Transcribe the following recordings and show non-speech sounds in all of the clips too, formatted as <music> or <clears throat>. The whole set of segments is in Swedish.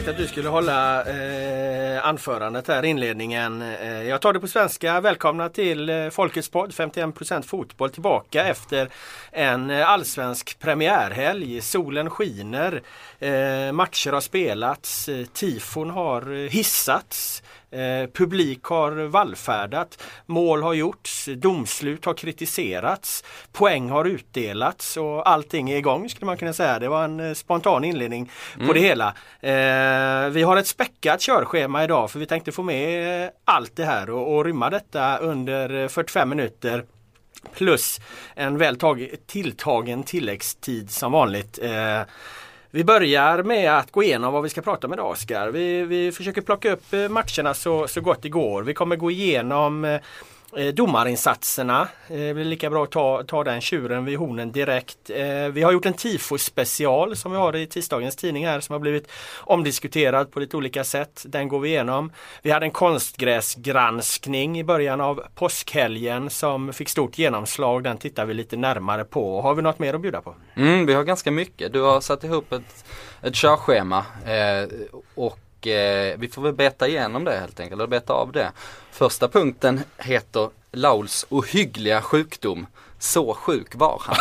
Sagt att du skulle hålla eh, anförandet här, inledningen. Eh, jag tar det på svenska. Välkomna till eh, Folkets podd 51% fotboll tillbaka efter en eh, allsvensk premiärhelg. Solen skiner, eh, matcher har spelats, eh, tifon har eh, hissats. Eh, publik har vallfärdat, mål har gjorts, domslut har kritiserats, poäng har utdelats och allting är igång skulle man kunna säga. Det var en eh, spontan inledning på Mm. det hela. Eh, vi har ett späckat körschema idag för vi tänkte få med eh, allt det här och, och rymma detta under eh, 45 minuter. Plus en väl tag- tilltagen tilläggstid som vanligt. Eh, vi börjar med att gå igenom vad vi ska prata om idag Oskar. Vi, vi försöker plocka upp eh, matcherna så, så gott det går. Vi kommer gå igenom eh, eh, domarinsatserna. Eh, Det blir lika bra att ta, ta den tjuren vid hornen direkt. Eh, Vi har gjort en tifo special som vi har i tisdagens tidning här som har blivit omdiskuterad på lite olika sätt. Den går vi igenom. Vi hade en konstgräsgranskning i början av påskhelgen som fick stort genomslag. Den tittar vi lite närmare på. Har vi något mer att bjuda på? Mm, vi har ganska mycket. Du har satt ihop ett, ett körschema eh, och eh, vi får väl beta igenom det helt enkelt, eller beta av det. Första punkten heter Lauls ohyggliga sjukdom. Så sjuk var han.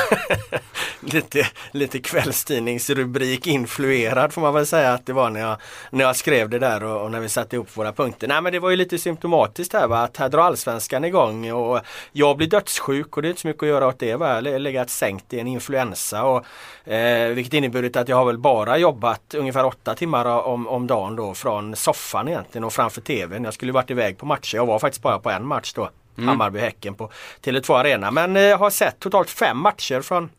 <laughs> lite, lite kvällstidningsrubrik influerad får man väl säga att det var när jag, när jag skrev det där och, och när vi satte ihop våra punkter. Nej men det var ju lite symptomatiskt här va? att här drar allsvenskan igång och jag blir dödssjuk och det är inte så mycket att göra åt det. Va? Jag har legat sänkt i en influensa och, eh, vilket inneburit att jag har väl bara jobbat ungefär åtta timmar om, om dagen då från soffan egentligen och framför tvn. Jag skulle varit iväg på matcher. Jag var faktiskt bara på en match då. Mm. Hammarby-Häcken på Tele2 Arena. Men eh, har sett totalt fem matcher från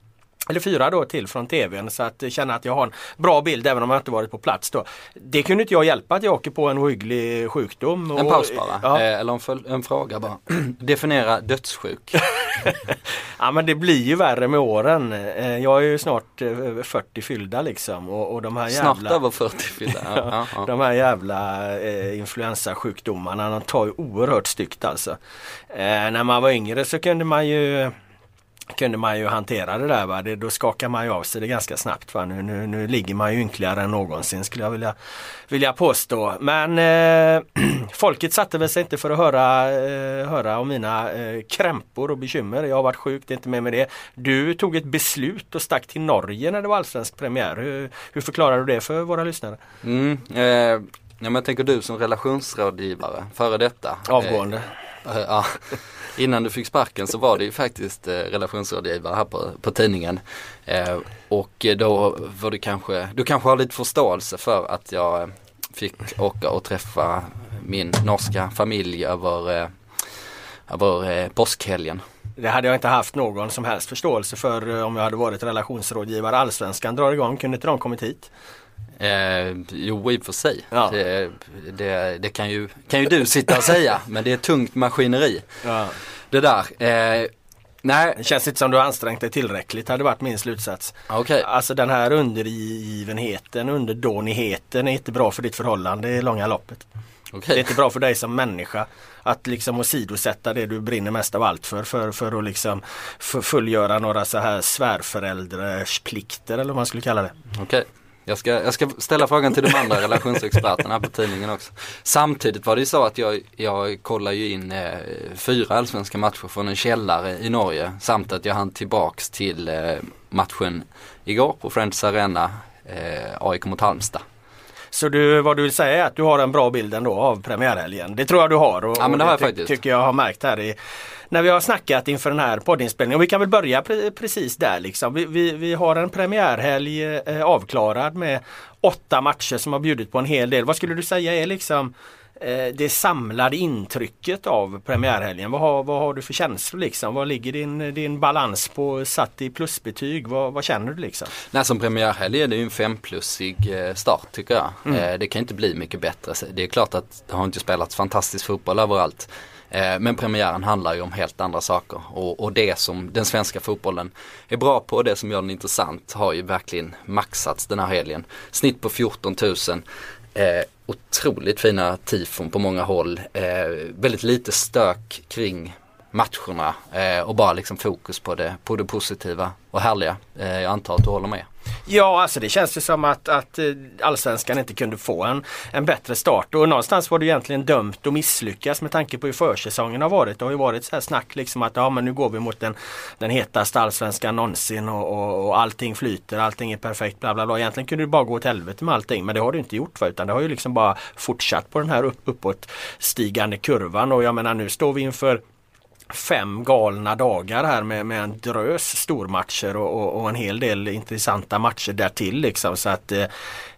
eller fyra då till från tvn så att känna att jag har en bra bild även om jag inte varit på plats då. Det kunde inte jag hjälpa att jag åker på en ohygglig sjukdom. En och- paus bara, Ja. eh, eller en, en fråga bara. <clears throat> Definiera dödssjuk. <laughs> ja men det blir ju värre med åren. Eh, Jag är ju snart eh, över 40 fyllda liksom och, och de här Snart jävla över 40 fyllda. <laughs> Ja, ja, ja. De här jävla eh, influensasjukdomarna de tar ju oerhört styggt alltså. Eh, när man var yngre så kunde man ju kunde man ju hantera det där. Va? Det, då skakar man ju av sig det ganska snabbt. Va? Nu, nu, nu ligger man ju ynkligare än någonsin skulle jag vilja, vilja påstå. Men eh, <clears throat> folket satte väl sig inte för att höra, eh, höra om mina eh, krämpor och bekymmer. Jag har varit sjuk, det är inte med med det. Du tog ett beslut och stack till Norge när det var allsvensk premiär. Hur, hur förklarar du det för våra lyssnare? Mm, eh, jag tänker du som relationsrådgivare, före detta. Avgående. Eh, eh, ja, innan du fick sparken så var det ju faktiskt eh, relationsrådgivare här på, på tidningen. Eh, och då var det kanske, du kanske har lite förståelse för att jag eh, fick åka och träffa min norska familj över, eh, över eh, påskhelgen. Det hade jag inte haft någon som helst förståelse för eh, om jag hade varit relationsrådgivare. Allsvenskan drar igång, kunde inte de kommit hit? Eh, jo i och för sig. Ja. Det, det, det kan, ju, kan ju du sitta och säga <laughs> men det är tungt maskineri. Ja. Det där. Eh, nej, Det känns inte som du har ansträngt dig tillräckligt hade varit min slutsats. okej. Alltså den här undergivenheten, underdånigheten är inte bra för ditt förhållande i långa loppet. Det är inte bra för dig som människa att liksom åsidosätta det du brinner mest av allt för. För, för att liksom fullgöra några så här svärföräldrars plikter eller vad man skulle kalla det. Okej. Jag ska, jag ska ställa frågan till de andra relationsexperterna på tidningen också. Samtidigt var det ju så att jag, jag kollar ju in eh, fyra allsvenska matcher från en källare i Norge. Samt att jag hann tillbaks till eh, matchen igår på Friends Arena, eh, AIK mot Halmstad. Så du, vad du vill säga är att du har en bra bild ändå av premiärhelgen. Det tror jag du har. Och, Ja, men det har jag ty- faktiskt. tycker jag har märkt här i, när vi har snackat inför den här poddinspelningen. Och vi kan väl börja pre- precis där liksom. Vi, vi, vi har en premiärhelg eh, avklarad med åtta matcher som har bjudit på en hel del. Vad skulle du säga är liksom eh, det samlade intrycket av premiärhelgen? Vad har, vad har du för känslor liksom? Vad ligger din, din balans på satt i plusbetyg? Vad, vad känner du liksom? Nej, som premiärhelg är det ju en femplussig eh, start tycker jag. Mm. Det kan inte bli mycket bättre. Det är klart att det har inte spelats fantastisk fotboll överallt. Eh, men premiären handlar ju om helt andra saker och, och, det som den svenska fotbollen är bra på och det som gör den intressant har ju verkligen maxats den här helgen. Snitt på 14 000. Eh, otroligt fina tifon på många håll. Eh, väldigt lite stök kring matcherna eh, och bara liksom fokus på det, på det positiva och härliga. Eh, jag antar att du håller med. Ja, alltså det känns ju som att, att eh, allsvenskan inte kunde få en, en bättre start och någonstans var det egentligen dömt att misslyckas med tanke på hur försäsongen har varit. Det har ju varit så här snack liksom att ja men nu går vi mot den, den hetaste allsvenskan någonsin och, och, och allting flyter, allting är perfekt bla bla bla. Egentligen kunde det bara gå åt helvete med allting men det har det inte gjort för utan det har ju liksom bara fortsatt på den här upp, uppåtstigande kurvan och jag menar nu står vi inför fem galna dagar här med, med en drös stormatcher och, och, och en hel del intressanta matcher därtill. Liksom. Så att eh,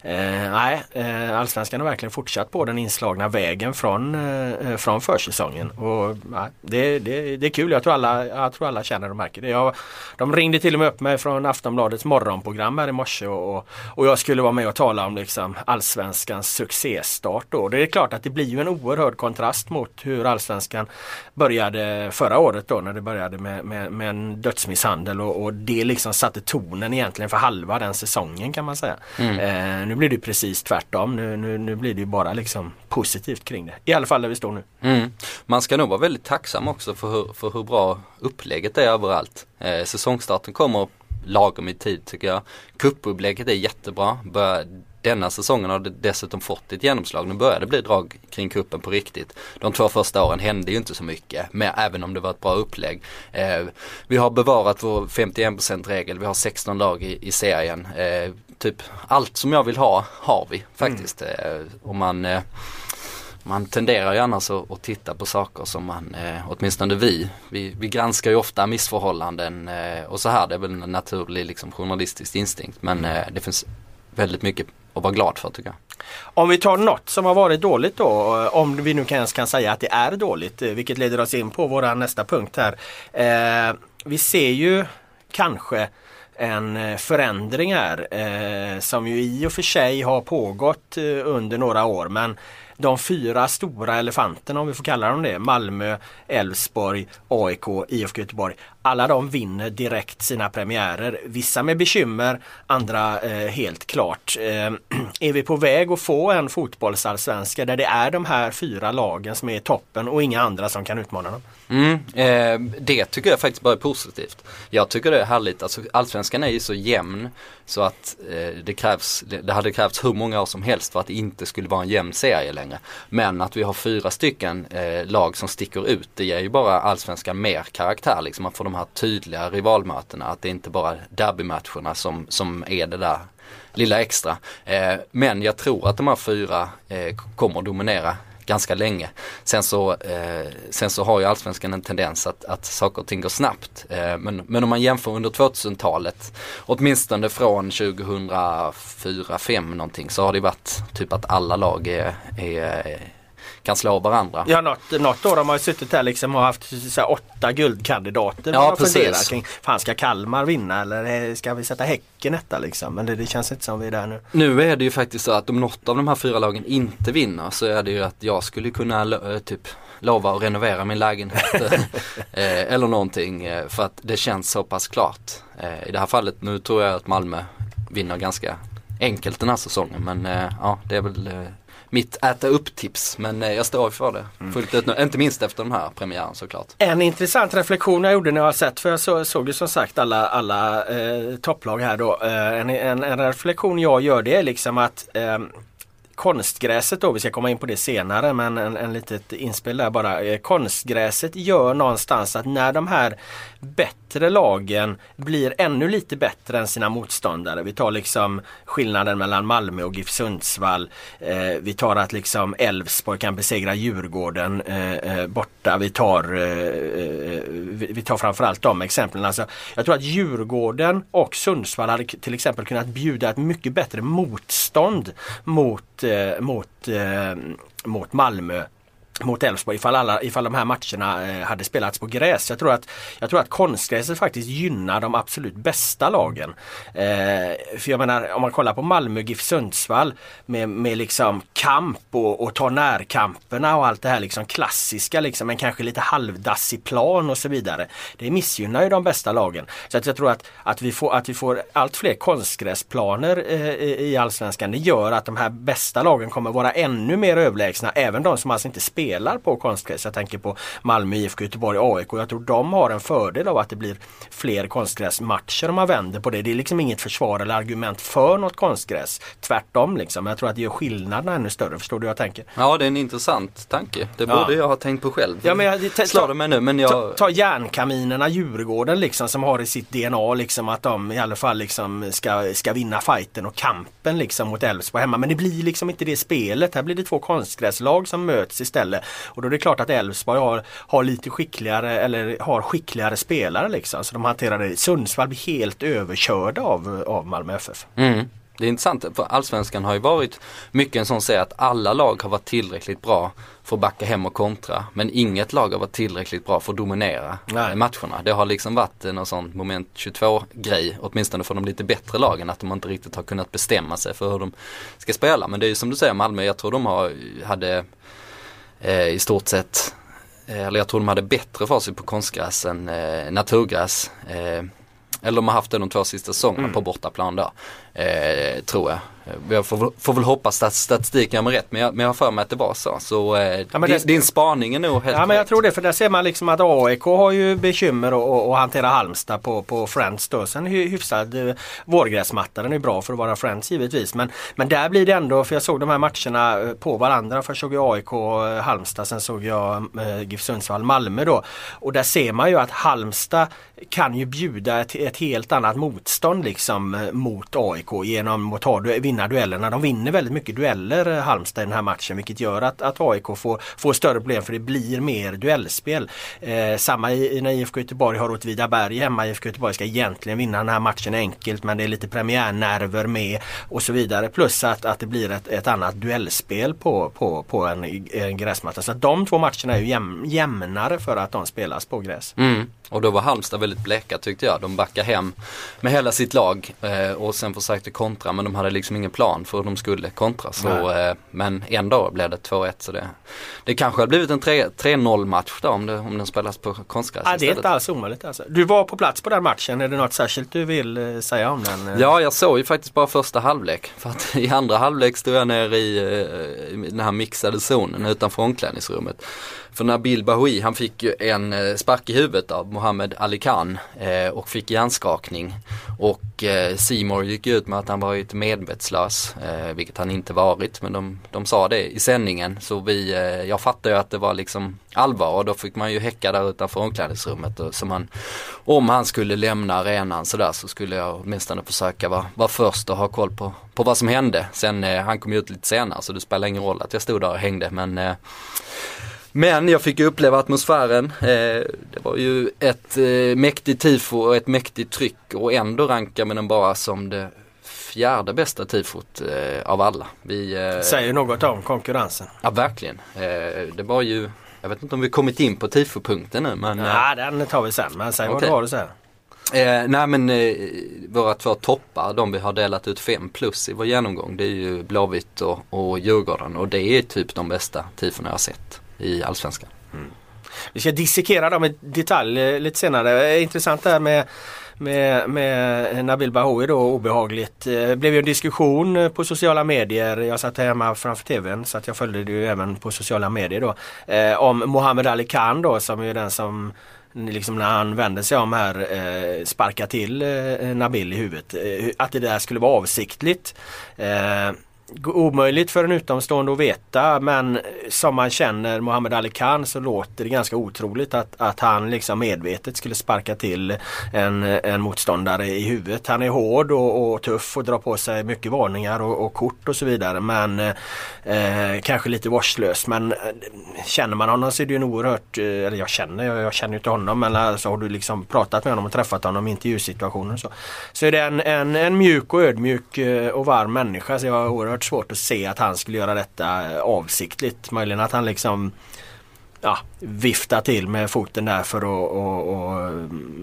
Eh, nej, eh, Allsvenskan har verkligen fortsatt på den inslagna vägen från, eh, från försäsongen. Och, nej, det, det, det är kul, jag tror, alla, jag tror alla känner och märker det. Jag, de ringde till och med upp mig från Aftonbladets morgonprogram här i morse och, och, och jag skulle vara med och tala om liksom, Allsvenskans succéstart. Då. Det är klart att det blir ju en oerhörd kontrast mot hur Allsvenskan började förra året då när det började med, med, med en dödsmisshandel och, och det liksom satte tonen egentligen för halva den säsongen kan man säga. Mm. Nu blir det precis tvärtom. Nu, nu, nu blir det bara liksom positivt kring det. I alla fall där vi står nu. Mm. Man ska nog vara väldigt tacksam också för hur, för hur bra upplägget är överallt. Eh, säsongstarten kommer lagom i tid tycker jag. Cupupplägget är jättebra. Bör, denna säsongen har det dessutom fått ett genomslag. Nu börjar det bli drag kring kuppen på riktigt. De två första åren hände ju inte så mycket, men även om det var ett bra upplägg. Eh, vi har bevarat vår 51% regel, vi har 16 lag i, i serien. Eh, typ allt som jag vill ha har vi faktiskt. Mm. Eh, och man, eh, man tenderar ju annars att, titta på saker som man, eh, åtminstone vi, vi, vi granskar ju ofta missförhållanden och så här. Det är väl en naturlig liksom, journalistisk instinkt men det finns väldigt mycket att vara glad för tycker jag. Om vi tar något som har varit dåligt då, om vi nu ens kan säga att det är dåligt, vilket leder oss in på vår nästa punkt här. Eh, vi ser ju kanske en eh, förändring här eh, som ju i och för sig har pågått eh, under några år men de fyra stora elefanterna om vi får kalla dem det, Malmö, Elfsborg, AIK, IFK Göteborg. Alla de vinner direkt sina premiärer. Vissa med bekymmer, andra eh, helt klart. Eh, <clears throat> är vi på väg att få en fotbollsallsvenska där det är de här fyra lagen som är i toppen och inga andra som kan utmana dem? Mm, eh, det tycker jag faktiskt bara är positivt. Jag tycker det är härligt. Alltså, allsvenskan är ju så jämn så att eh, det, krävs, det, hade krävts hur många år som helst för att det inte skulle vara en jämn serie längre. Men att vi har fyra stycken eh, lag som sticker ut det ger ju bara allsvenskan mer karaktär. Liksom att få de här tydliga rivalmötena. Att det inte bara är derbymatcherna som, som är det där lilla extra. Eh, men jag tror att de här fyra eh, kommer att dominera ganska länge. Sen så, eh, sen så har ju allsvenskan en tendens att, att saker och ting går snabbt. Eh, men, men om man jämför under 2000-talet, åtminstone från 2004-2005 någonting, så har det varit typ att alla lag är, är kan slå varandra. Ja något, något år har man ju suttit här liksom och haft så åtta guldkandidater. Ja precis. Kring, fan ska Kalmar vinna eller ska vi sätta Häcken etta liksom? Men det, det känns inte som vi är där nu. Nu är det ju faktiskt så att om något av de här fyra lagen inte vinner så är det ju att jag skulle kunna eh, typ lova att renovera min lägenhet <laughs> eh, eller någonting eh, för att det känns så pass klart. I det här fallet nu tror jag att Malmö vinner ganska enkelt den här säsongen men ja det är väl mitt äta upp-tips. Men eh, jag står för det mm. fullt ut nu. Inte minst efter den här premiären såklart. En intressant reflektion jag gjorde när jag sett, för jag så, såg ju som sagt alla, alla eh, topplag här då. Eh, en, en, en, reflektion jag gör det är liksom att eh, konstgräset då, vi ska komma in på det senare men en, en litet inspel där bara. Eh, konstgräset gör någonstans att när de här bättre lagen blir ännu lite bättre än sina motståndare. Vi tar liksom skillnaden mellan Malmö och GIF Sundsvall. Eh, vi tar att liksom Elfsborg kan besegra Djurgården eh, eh borta. Vi tar, eh, eh vi, tar framförallt de exemplen. Alltså, jag tror att Djurgården och Sundsvall hade till exempel kunnat bjuda ett mycket bättre motstånd mot mot, eh, mot, eh, mot Malmö mot Elfsborg ifall, alla, ifall de här matcherna eh, hade spelats på gräs. Jag tror att, jag tror att konstgräset faktiskt gynnar de absolut bästa lagen. Eh, för jag menar om man kollar på Malmö GIF Sundsvall med, med liksom kamp och, och ta närkamperna och allt det här liksom klassiska liksom men kanske lite halvdassig plan och så vidare. Det missgynnar ju de bästa lagen. Så att jag tror att, att, vi, får, att vi får allt fler konstgräsplaner eh, i Allsvenskan. Det gör att de här bästa lagen kommer vara ännu mer överlägsna. Även de som alltså inte spelar spelar på konstgräs. Jag tänker på Malmö, IFK Göteborg, AIK. Jag tror de har en fördel av att det blir fler konstgräsmatcher om man vänder på det. Det är liksom inget försvar eller argument för något konstgräs. Tvärtom liksom. Jag tror att det gör skillnaderna ännu större. Förstår du vad jag tänker? Ja det är en intressant tanke. Det borde ja. jag ha tänkt på själv. Ja, men jag, Slår det mig nu men jag... Ta, ta järnkaminerna Djurgården liksom som har i sitt DNA liksom att de i alla fall liksom ska, ska vinna fighten och kampen liksom mot Elfsborg hemma. Men det blir liksom inte det spelet. Här blir det två konstgräslag som möts istället ställe. Och då är det klart att Elfsborg har, har lite skickligare eller har skickligare spelare liksom. Så de hanterar det. Sundsvall blir helt överkörda av, av Malmö FF. Mm. Det är intressant för allsvenskan har ju varit mycket en sån säg att alla lag har varit tillräckligt bra för att backa hem och kontra. Men inget lag har varit tillräckligt bra för att dominera Nej. matcherna. Det har liksom varit en sån moment 22 grej, åtminstone för de lite bättre lagen, att de inte riktigt har kunnat bestämma sig för hur de ska spela. Men det är ju som du säger Malmö, jag tror de har, hade eh, i stort sett, eh, eller jag tror de hade bättre facit på konstgräs än eh, naturgräs. Eh, eller de har haft det de två sista säsongerna mm. på bortaplan då. Eh, tror jag. Jag får, får väl hoppas att statistiken är rätt men jag, men jag har för mig att det var så. Så eh, ja, din, det, din spaning är nog helt Ja men jag tror det för där ser man liksom att AIK har ju bekymmer att hantera Halmstad på, på Friends då. Sen hyfsad eh, vårgräsmatta, den är bra för att vara Friends givetvis. Men, men där blir det ändå, för jag såg de här matcherna eh, på varandra. Först såg jag AIK eh, Halmstad, sen såg jag GIF Sundsvall Malmö då. Och där ser man ju att Halmstad kan ju bjuda ett, ett helt annat motstånd liksom mot AIK genom att ta, vinna duellerna. De vinner väldigt mycket dueller eh, Halmstad i den här matchen vilket gör att, att AIK får, får större problem för det blir mer duellspel. Eh, samma i, när IFK Göteborg har Åtvidaberg hemma. IFK Göteborg ska egentligen vinna den här matchen enkelt men det är lite premiärnerver med och så vidare. Plus att, att det blir ett, ett annat duellspel på, på, på en, en gräsmatta. Så att de två matcherna är ju jäm, jämnare för att de spelas på gräs. Mm. Och då var Halmstad väldigt bleka tyckte jag. De backar hem med hela sitt lag eh, och sen försökte kontra men de hade liksom ingen plan för hur de skulle kontra. Så, eh, men ändå blev det 2-1 så det, det kanske hade blivit en 3-0 match då om, det, om den spelas på konstgräs ja, Det är inte alls omöjligt alltså. Du var på plats på den matchen. Är det något särskilt du vill eh, säga om den? Eh? Ja, jag såg ju faktiskt bara första halvlek. För att <laughs> i andra halvlek stod jag nere i, eh, i den här mixade zonen utanför omklädningsrummet. För Nabil Bahoui han fick ju en eh, spark i huvudet av Mohammed Ali Khan eh, och fick hjärnskakning. Och eh, Seymour gick ut med att han varit medvetslös, eh, vilket han inte varit. Men de, de sa det i sändningen. Så vi, eh, jag fattade ju att det var liksom allvar och då fick man ju häcka där utanför omklädningsrummet. Och, så man, om han skulle lämna arenan sådär så skulle jag åtminstone försöka vara, vara först och ha koll på, på vad som hände. Sen eh, han kom ju ut lite senare så det spelar ingen roll att jag stod där och hängde. Men eh, men jag fick uppleva atmosfären. Eh, det var ju ett eh, mäktigt tifo och ett mäktigt tryck och ändå rankar man den bara som det fjärde bästa tifot eh, av alla. Vi, Säger något om konkurrensen. Ja verkligen. det var ju, jag vet inte om vi kommit in på tifopunkten nu men. Ja den tar vi sen men säg okay. vad du har. Eh, nej men eh, våra två toppar, de vi har delat ut fem plus i vår genomgång, det är ju Blåvitt och, och Djurgården och det är typ de bästa tifona jag har sett i Allsvenskan. Mm. Vi ska dissekera dem i detalj eh, lite senare. Eh, intressant det här med med, med Nabil Bahoui då obehagligt. Eh, det blev ju en diskussion på sociala medier. Jag satt hemma framför tvn så att jag följde det ju även på sociala medier då. Eh, om Mohammed Ali Khan då som är den som liksom när han vänder sig om här eh, sparkar till eh, Nabil i huvudet. Eh, att det där skulle vara avsiktligt. Omöjligt för en utomstående att veta men som man känner Mohammed Ali Khan så låter det ganska otroligt att, att han liksom medvetet skulle sparka till en, en motståndare i huvudet. Han är hård och, och tuff och drar på sig mycket varningar och, och kort och så vidare men eh, kanske lite vårdslös men eh, känner man honom så är det ju en oerhört, eh, eller jag känner, jag, jag känner inte honom men alltså har du liksom pratat med honom och träffat honom i intervjusituationer så, så är det en, en, en mjuk och ödmjuk och varm människa så jag har oerhört svårt att se att han skulle göra detta avsiktligt. Möjligen att han liksom ja, vifta till med foten där för att och, och,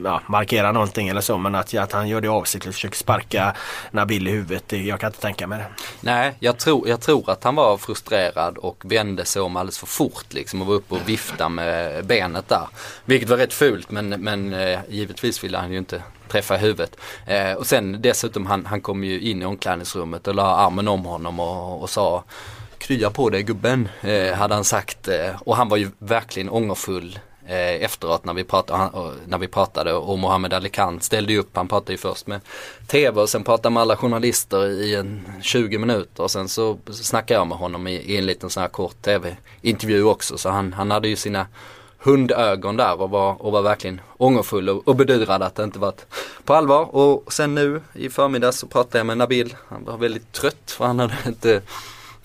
ja, markera någonting eller så. Men att, att han gör det avsiktligt, försöker sparka Nabil i huvudet. Det, jag kan inte tänka mig det. Nej, jag tror, jag tror att han var frustrerad och vände sig om alldeles för fort liksom och var uppe och viftade med benet där. Vilket var rätt fult men, men eh, givetvis ville han ju inte träffa huvudet. Eh, och sen dessutom han, han kom ju in i omklädningsrummet och la armen om honom och, och sa krya på dig gubben, eh, hade han sagt. Eh, och han var ju verkligen ångerfull eh, efteråt när vi, pratade, när vi pratade och Mohammed Ali Khan ställde ju upp, han pratade ju först med tv och sen pratade med alla journalister i en 20 minuter och sen så snackade jag med honom i, i en liten sån här kort tv-intervju också så han, han hade ju sina hundögon där och var, och var verkligen ångerfull och, och bedyrade att det inte varit på allvar. Och sen nu i förmiddag så pratade jag med Nabil. Han var väldigt trött för han hade inte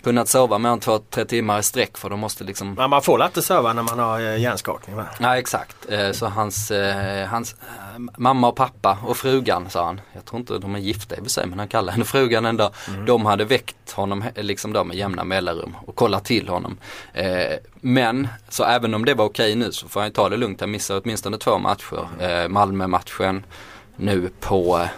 kunnat sova mer än två, tre timmar i sträck för de måste liksom Men man får inte sova när man har eh, hjärnskakning va? Nej exakt. Eh, så hans, eh, hans mamma och pappa och frugan sa han. Jag tror inte de är gifta i och för sig men han kallar henne frugan ändå. Mm. De hade väckt honom liksom då med jämna mellanrum och kollat till honom. Men så även om det var okej nu så får han ta det lugnt. Han missar åtminstone två matcher. Malmö-matchen nu på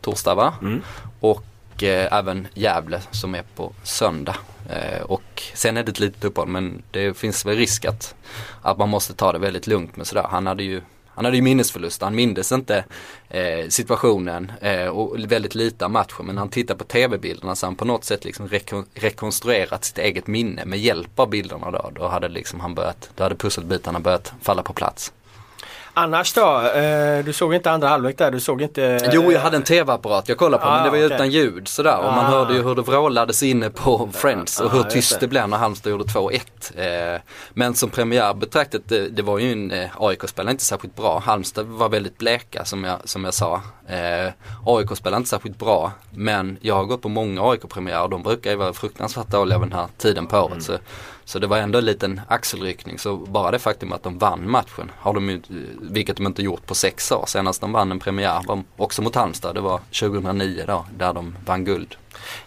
torsdag va? Mm. Och eh, även Gävle som är på söndag. Eh, och sen är det ett litet uppehåll men det finns väl risk att, att man måste ta det väldigt lugnt med sådär. Han hade ju han hade ju minnesförlust, han mindes inte eh, situationen eh, och väldigt lite av matchen. Men när han tittar på tv-bilderna så har han på något sätt liksom rekon rekonstruerat sitt eget minne med hjälp av bilderna då. Då hade liksom han börjat, då hade pusselbitarna börjat falla på plats. Annars då? Eh, du såg inte andra halvlek där? Du såg inte... Eh... Jo, jag hade en tv-apparat jag kollade på ah, men det var ju okay. utan ljud sådär. Och man ah. hörde ju hur det vrålades inne på Friends och hur ah, tyst det. blev när Halmstad gjorde 2-1. Eh, men som premiär betraktat, det, det var ju en, AIK spelade inte särskilt bra. Halmstad var väldigt bleka som jag, som jag sa. AIK spelade inte särskilt bra. Men jag har gått på många AIK-premiärer och de brukar ju vara fruktansvärt dåliga den här tiden på året. Mm. Så så det var ändå en liten axelryckning. Så bara det faktum att de vann matchen har de ju, vilket de inte gjort på sex år. Senast de vann en premiär var också mot Halmstad. Det var 2009 då, där de vann guld.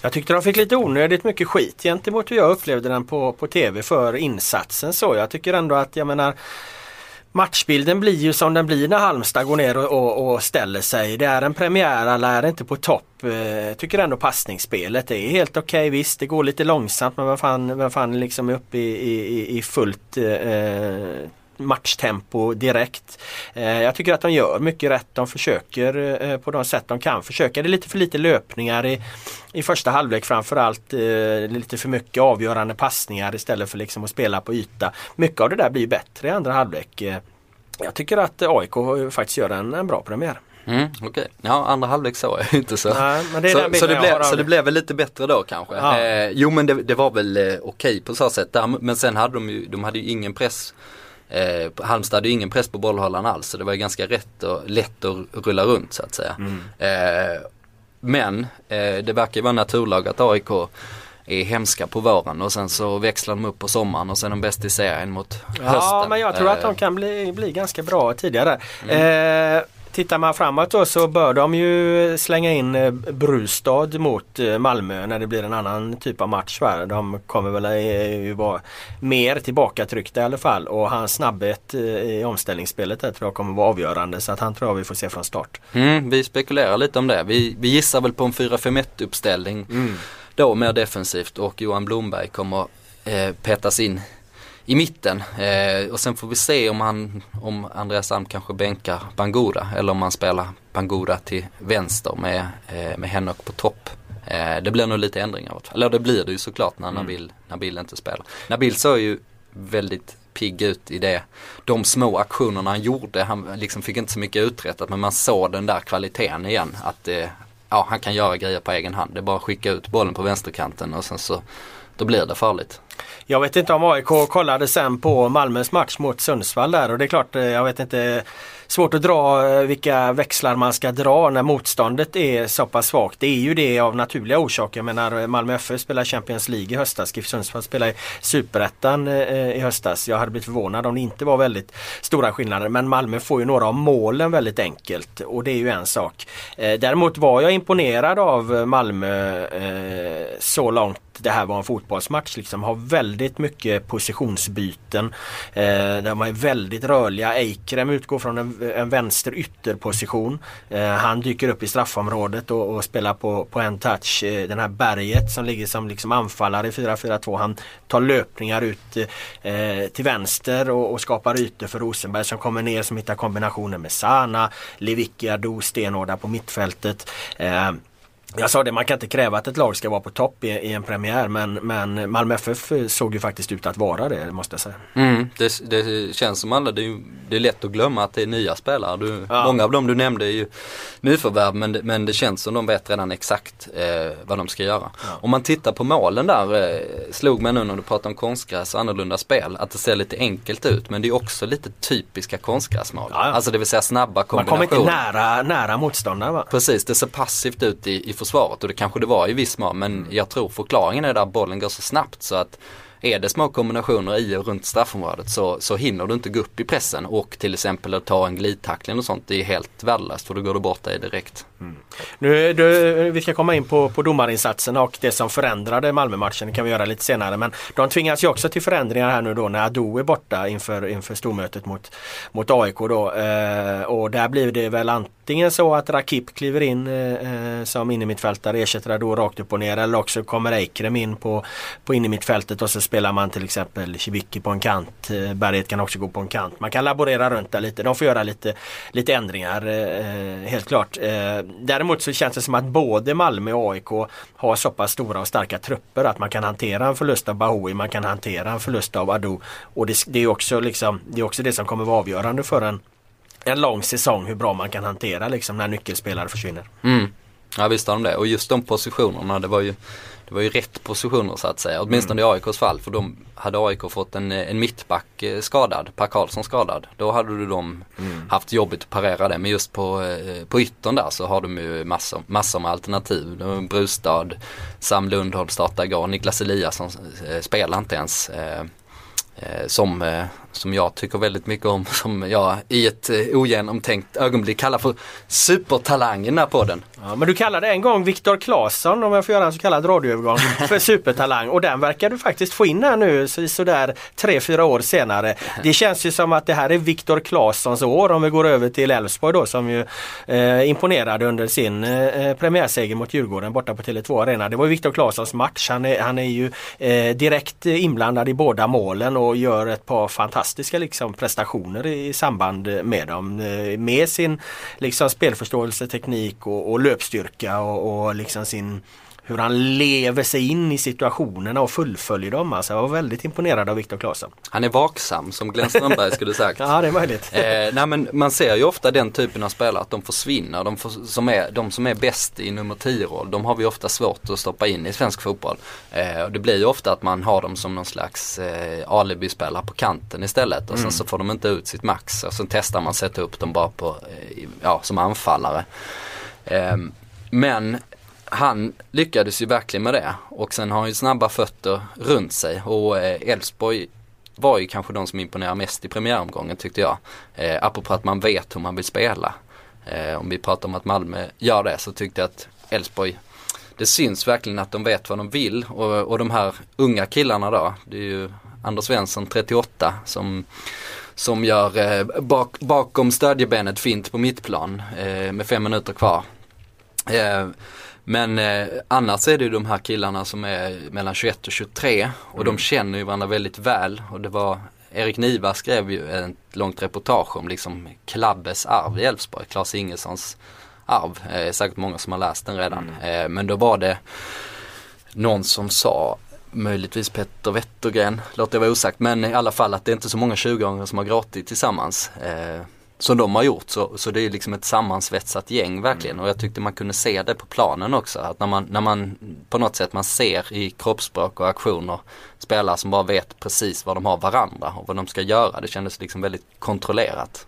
Jag tyckte de fick lite onödigt mycket skit gentemot hur jag upplevde den på, på tv för insatsen så. Jag tycker ändå att, jag menar Matchbilden blir ju som den blir när Halmstad går ner och, och, och ställer sig. Det är en premiär, alla är inte på topp. Jag tycker ändå passningsspelet är helt okej. Okay, visst, det går lite långsamt men vem fan, vem fan liksom är uppe i, i, i fullt eh, eh matchtempo direkt. Eh, jag tycker att de gör mycket rätt. De försöker eh, på de sätt de kan försöka. Det är lite för lite löpningar i, i första halvlek framförallt. Eh, lite för mycket avgörande passningar istället för liksom att spela på yta. Mycket av det där blir bättre i andra halvlek. Jag tycker att AIK faktiskt gör en, en bra premiär. Mm, Okej, okay. ja andra halvlek såg jag <laughs> inte så. Nej, så, så, det blev, så det blev väl lite bättre då kanske. Ja. Eh, jo men det, det var väl eh, okej okay på så sätt. Men sen hade de ju, de hade ju ingen press Eh, Halmstad hade ju ingen press på bollhållaren alls så det var ganska rätt och lätt att rulla runt så att säga. Mm. Eh, men eh, det verkar ju vara naturlag att AIK är hemska på våren och sen så växlar de upp på sommaren och sen är de bäst i serien mot hösten. Ja men jag tror att de eh. kan bli, bli ganska bra tidigare. Mm. Tittar man framåt då så bör de ju slänga in eh, Brustad mot eh, Malmö när det blir en annan typ av match. Va? De kommer väl eh, ju vara mer tillbakatryckta i alla fall och hans snabbhet i omställningsspelet där tror jag kommer vara avgörande så att han tror jag vi får se från start. Mm, vi spekulerar lite om det. Vi, vi gissar väl på en 4-5-1 uppställning mm. då mer defensivt och Johan Blomberg kommer eh, petas in i mitten. Eh, och sen får vi se om, han, om Andreas Alm kanske bänkar Bangura eller om han spelar Bangura till vänster med, eh, med Henok på topp. Eh, det blir nog lite ändringar. Eller det blir det ju såklart när mm. Nabil, Nabil inte spelar. Nabil såg ju väldigt pigg ut i det. De små aktionerna han gjorde, han liksom fick inte så mycket uträttat men man såg den där kvaliteten igen. Att eh, ja, han kan göra grejer på egen hand. Det är bara att skicka ut bollen på vänsterkanten och sen så då blir det farligt. Jag vet inte om AIK kollade sen på Malmös match mot Sundsvall där och det är klart, eh, jag vet inte svårt att dra eh, vilka växlar man ska dra när motståndet är så pass svagt. Det är ju det av naturliga orsaker. Jag menar eh, Malmö FF spelar Champions League i höstas. GIF Sundsvall spelar i Superettan i höstas. Jag hade blivit förvånad om det inte var väldigt stora skillnader. Men Malmö får ju några av målen väldigt enkelt och det är ju en sak. Däremot var jag imponerad av Malmö så långt det här var en fotbollsmatch. Liksom, har väldigt mycket positionsbyten. Eh, de är väldigt rörliga. Eikrem utgår från en, en vänster ytterposition. Eh, han dyker upp i straffområdet och, och, spelar på, på en touch. Eh, den här berget som ligger som liksom anfallare i 4-4-2. Han tar löpningar ut eh, till vänster och, och, skapar ytor för Rosenberg som kommer ner som hittar kombinationer med Sana, Lewicki, Ado, stenhårda på mittfältet. Eh, jag sa det, man kan inte kräva att ett lag ska vara på topp i, i, en premiär men, men Malmö FF såg ju faktiskt ut att vara det måste jag säga. Mm, det, det, känns som alla, det är, det är lätt att glömma att det är nya spelare. Du, ja. Många av dem du nämnde är ju nyförvärv men, men det känns som de vet redan exakt eh, vad de ska göra. Ja. Om man tittar på målen där, eh, slog mig nu när du pratar om konstgräs och annorlunda spel, att det ser lite enkelt ut men det är också lite typiska konstgräsmål. Ja, Alltså det vill säga snabba kombinationer. Man kommer inte nära, nära motståndaren va? Precis, det ser passivt ut i, i försvaret och det kanske det var i viss mån men jag tror förklaringen är där bollen går så snabbt så att är det små kombinationer i och runt straffområdet så, så hinner du inte gå upp i pressen och till exempel att ta en glidtackling och sånt det är helt värdelöst för då går du bort dig direkt. Mm. Nu, du, vi ska komma in på, på domarinsatsen och det som förändrade Malmö-matchen kan vi göra lite senare men de tvingas ju också till förändringar här nu då när Ado är borta inför, inför stormötet mot, mot AIK då eh, och där blir det väl antingen så att Rakip kliver in eh, eh som innermittfältare ersätter då rakt upp och ner eller också kommer Eikrem in på, på innermittfältet och så spelar man till exempel Cibicki på en kant. Eh, Berget kan också gå på en kant. Man kan laborera runt där lite. De får göra lite, lite ändringar eh, eh helt klart. Eh, däremot så känns det som att både Malmö och AIK har så pass stora och starka trupper att man kan hantera en förlust av Bahoui, man kan hantera en förlust av Ado. Och det, det, är också liksom, det är också det som kommer vara avgörande för en, en lång säsong hur bra man kan hantera liksom när nyckelspelare försvinner. Mm. Ja visst har de det och just de positionerna det var ju det var ju rätt positioner så att säga. Åtminstone mm. i AIKs fall för de hade AIK fått en, en mittback eh, skadad, Per Karlsson skadad. Då hade du dem mm. haft jobbigt att parera det. Men just på, eh, på yttern där så har de ju massor, massor med alternativ. Brustad, Sam Lundholm startade igår, Niklas Eliasson eh, spelar inte ens. som som jag tycker väldigt mycket om, <laughs> som jag i ett eh, ogenomtänkt ögonblick kallar för supertalang i den här podden. Ja, men du kallade en gång Viktor Claesson, om jag får göra en så kallad radioövergång, <laughs> för supertalang och den verkar du faktiskt få in här nu så, sådär tre, fyra år senare. Det känns ju som att det här är Viktor Claessons år om vi går över till Elfsborg då som ju eh, imponerade under sin eh, premiärseger mot Djurgården borta på Tele2 Arena. Det var Viktor Claessons match. Han är, han är ju eh, direkt inblandad i båda målen och gör ett par fantastiska fantastiska liksom, prestationer i samband eh, med dem. Eh, med sin liksom, spelförståelse, teknik och, och löpstyrka och, och liksom sin hur han lever sig in i situationerna och fullföljer dem. Alltså, jag var väldigt imponerad av Viktor Claesson. Han är vaksam som Glenn Strömberg skulle sagt. <laughs> ja det är möjligt. eh, nej, men man ser ju ofta den typen av spelare att de försvinner. De, för, som är, de som är bäst i nummer 10-roll, de har vi ofta svårt att stoppa in i svensk fotboll. Eh, och det blir ju ofta att man har dem som någon slags eh, alibi-spelare på kanten istället. Och sen mm. så får de inte ut sitt max. Och sen testar man sätta upp dem bara på, eh, ja, som anfallare. Eh, men han lyckades ju verkligen med det och sen har han ju snabba fötter runt sig och eh, Elfsborg var ju kanske de som imponerade mest i premiäromgången tyckte jag. Eh, apropå att man vet hur man vill spela. Eh, om vi pratar om att Malmö gör det så tyckte jag att Elfsborg det syns verkligen att de vet vad de vill och, och de här unga killarna då, det är ju Anders Svensson 38 som som gör eh, bak, bakom stödjebenet fint på mittplan eh, med fem minuter kvar. Eh, men eh, annars är det ju de här killarna som är mellan 21 och 23 och mm. de känner ju varandra väldigt väl och det var Erik Niva skrev ju ett långt reportage om liksom Klabbes arv i Elfsborg, Klas Ingessons arv. Eh, säkert många som har läst den redan. Mm. Eh, men då var det någon som sa möjligtvis Petter Wettergren, låter jag vara osagt, men i alla fall att det är inte så många 20-åringar som har gråtit tillsammans. Eh, som de har gjort. Så, så det är liksom ett sammansvetsat gäng verkligen och jag tyckte man kunde se det på planen också. Att när man, när man på något sätt man ser i kroppsspråk och aktioner spelare som bara vet precis vad de har varandra och vad de ska göra. Det kändes liksom väldigt kontrollerat.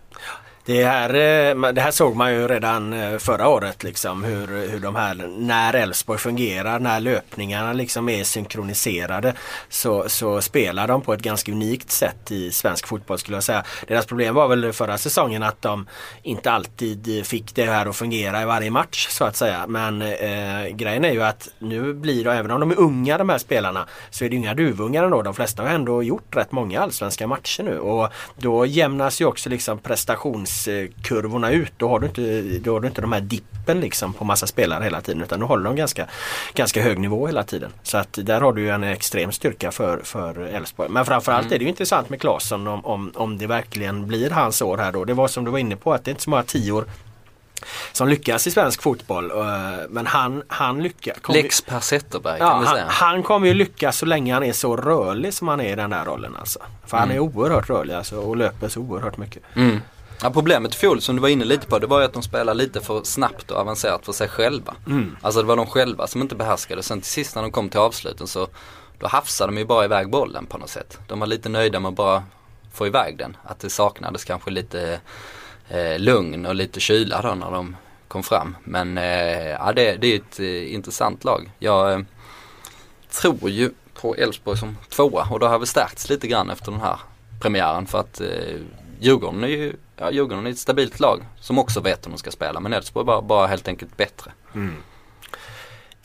Det här, eh, det här såg man ju redan eh, förra året liksom hur, hur de här, när Elfsborg fungerar, när löpningarna liksom är synkroniserade så, så spelar de på ett ganska unikt sätt i svensk fotboll skulle jag säga. Deras problem var väl förra säsongen att de inte alltid fick det här att fungera i varje match så att säga. Men eh, grejen är ju att nu blir det, även om de är unga de här spelarna, så är det inga duvungar ändå. De flesta har ändå gjort rätt många allsvenska matcher nu och då jämnas ju också liksom prestationskurvorna ut. Då har du inte, då har du inte de här dippen liksom på massa spelare hela tiden utan då håller de ganska, ganska hög nivå hela tiden. Så att där har du en extrem styrka för, för Elfsborg. Men framförallt mm. är det ju intressant med Claesson om, om, om det verkligen blir hans år här då. Det var som du var inne på att det är inte så många tior som lyckas i svensk fotboll. Eh, men han, han lyckas. Lex Per Zetterberg ja, han, han, kommer ju lyckas så länge han är så rörlig som han är i den där rollen. Alltså. För mm. han är oerhört rörlig alltså, och löper så oerhört mycket. Mm. Ja, problemet i fjol som du var inne lite på det var ju att de spelade lite för snabbt och avancerat för sig själva. Mm. Alltså det var de själva som inte behärskade. Sen till sist när de kom till avsluten så då hafsade de ju bara iväg bollen på något sätt. De var lite nöjda med att bara få iväg den. Att det saknades kanske lite eh, lugn och lite kyla då när de kom fram. Men eh, ja, det, det är ett eh, intressant lag. Jag eh, tror ju på Elfsborg som tvåa och då har vi stärkts lite grann efter den här premiären för att eh, Djurgården är ju ja, Djurgården är ett stabilt lag som också vet hur de ska spela men Elfsborg är bara, bara helt enkelt bättre. Mm.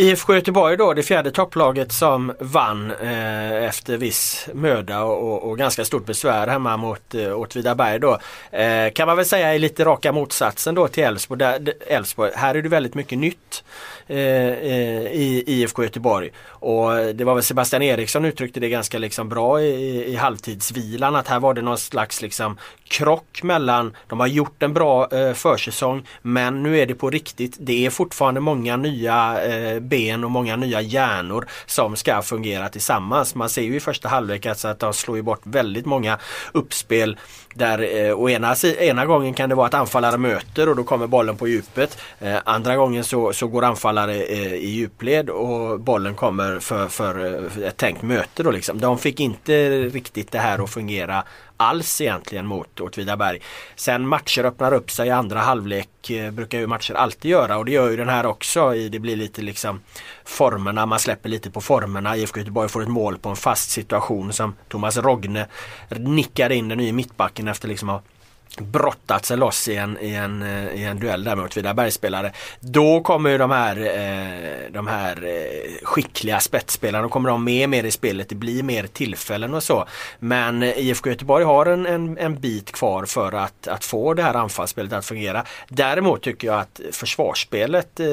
IFK Göteborg då, det fjärde topplaget som vann eh, efter viss möda och, och, ganska stort besvär hemma mot eh, Åtvidaberg då. Eh, kan man väl säga är lite raka motsatsen då till Elfsborg. Elfsborg. Här är det väldigt mycket nytt. Eh, eh, i IFK Göteborg. Och det var väl Sebastian Eriksson uttryckte det ganska liksom bra i, i halvtidsvilan att här var det någon slags liksom krock mellan, de har gjort en bra eh, försäsong men nu är det på riktigt. Det är fortfarande många nya eh, ben och många nya hjärnor som ska fungera tillsammans. Man ser ju i första halvlek alltså att de slår bort väldigt många uppspel där eh, å ena, ena gången kan det vara att anfallare möter och då kommer bollen på djupet. Eh, andra gången så, så går anfallare eh, i djupled och bollen kommer för, för eh, ett tänkt möte. Då liksom. De fick inte riktigt det här att fungera alls egentligen mot Åtvidaberg. Sen matcher öppnar upp sig i andra halvlek eh, brukar ju matcher alltid göra och det gör ju den här också. Det blir lite liksom formerna, man släpper lite på formerna. IFK Göteborg får ett mål på en fast situation som Thomas Rogne nickar in den nya mittbacken efter liksom att brottat sig loss i en, i en, eh, i en duell där mot Åtvidabergsspelare. Då kommer ju de här, eh, de här eh, skickliga spetsspelarna, kommer de med mer i spelet. Det blir mer tillfällen och så. Men IFK Göteborg har en, en, en bit kvar för att, att få det här anfallsspelet att fungera. Däremot tycker jag att försvarsspelet eh,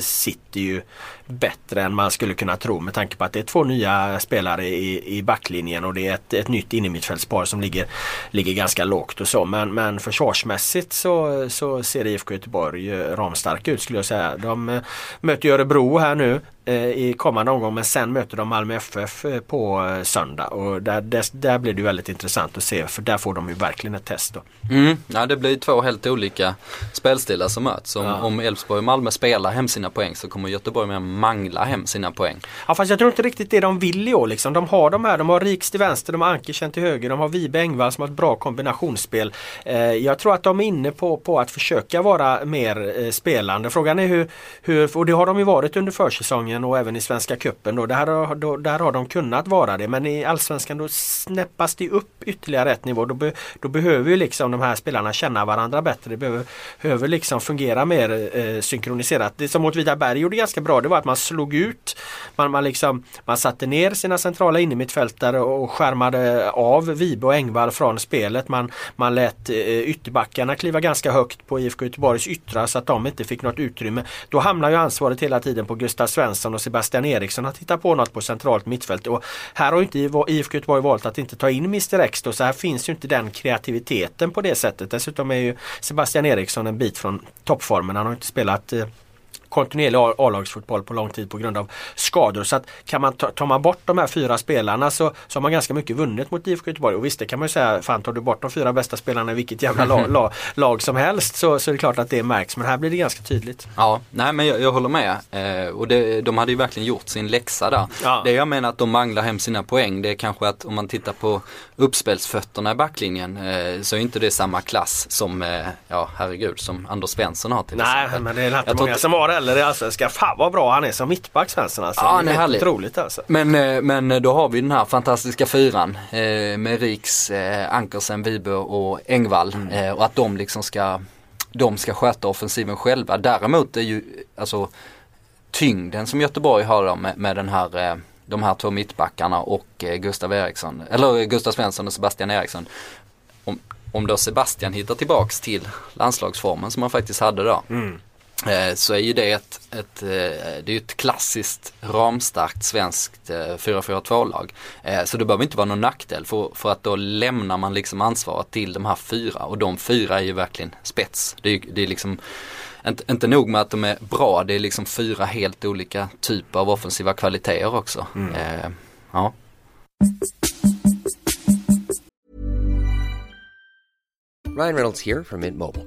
sitter ju bättre än man skulle kunna tro med tanke på att det är två nya spelare i, i backlinjen och det är ett, ett nytt innermittfältspar som ligger, ligger ganska lågt och så. Men, men försvarsmässigt så, så ser IFK Göteborg eh, ramstarka ut skulle jag säga. De eh, möter Örebro här nu i kommande omgång men sen möter de Malmö FF eh, på eh, söndag och där, där, där, blir det väldigt intressant att se för där får de ju verkligen ett test. Då. Mm. Ja det blir två helt olika spelstilar som möts. Om, ja. om Elfsborg och Malmö spelar hem sina poäng så kommer Göteborg med mangla hem sina poäng. Ja fast jag tror inte riktigt det de vill i år liksom. De har de här, de har Riks till vänster, de har Ankersen till höger, de har Vibe Engvall som har ett bra kombinationsspel. Eh, jag tror att de är inne på, på att försöka vara mer eh, spelande. Frågan är hur, hur, och det har de ju varit under försäsongen säsongen och även i Svenska Cupen. Då. Där, har, då, där har de kunnat vara det men i Allsvenskan då snäppas det upp ytterligare ett nivå. Då, be, då behöver ju liksom de här spelarna känna varandra bättre. Det behöver, behöver liksom fungera mer eh, synkroniserat. Det som Åtvidaberg gjorde ganska bra det var att man slog ut. Man, man, liksom, man satte ner sina centrala innermittfältare och skärmade av Vibe och Engvall från spelet. Man, man lät eh, ytterbackarna kliva ganska högt på IFK Göteborgs yttrar så att de inte fick något utrymme. Då hamnar ju ansvaret hela tiden på Gustav Svensson Svensson och Sebastian Eriksson att hitta på något på centralt mittfält. Och här har inte IFK Göteborg valt att inte ta in Mr X då, så här finns ju inte den kreativiteten på det sättet. Dessutom är ju Sebastian Eriksson en bit från toppformen. Han har inte spelat eh, kontinuerlig A-lagsfotboll på lång tid på grund av skador. Så att kan man ta, tar man bort de här fyra spelarna så, så har man ganska mycket vunnet mot IFK Göteborg. Och visst det kan man ju säga, fan tar du bort de fyra bästa spelarna i vilket jävla lag, lag, <laughs> lag som helst så, så är det klart att det märks. Men här blir det ganska tydligt. Ja, nej men jag, jag håller med. Eh, och det, de hade ju verkligen gjort sin läxa där. Ja. Det jag menar att de manglar hem sina poäng det är kanske att om man tittar på uppspelsfötterna i backlinjen eh, så är inte det samma klass som, eh, ja herregud, som Anders Svensson har till Nej exempel. men det är inte många som har det heller i Allsvenskan. Fan vad bra han är som mittback Svensson alltså. Ja, han är härlig. otroligt alltså. Men, eh, men då har vi den här fantastiska fyran eh, med Riks, eh, Ankersen, Vibe och Engvall. Mm. Eh, och att de liksom ska, de ska sköta offensiven själva. Däremot är ju alltså tyngden som Göteborg har med, med den här, eh, de här två mittbackarna och eh, Gustav Eriksson, eller eh, Gustav Svensson och Sebastian Eriksson. Om, om då Sebastian hittar tillbaks till landslagsformen som han faktiskt hade då. Eh, så är ju det ett, ett, eh, det är ett klassiskt ramstarkt svenskt eh, 4-4-2-lag. Eh, Så det behöver inte vara någon nackdel för, för att då lämnar man liksom ansvaret till de här fyra och de fyra är ju verkligen spets. Det är, det är liksom inte, inte nog med att de är bra, det är liksom fyra helt olika typer av offensiva kvaliteter också. Eh, ja. Ryan Reynolds here from Mint Mobile.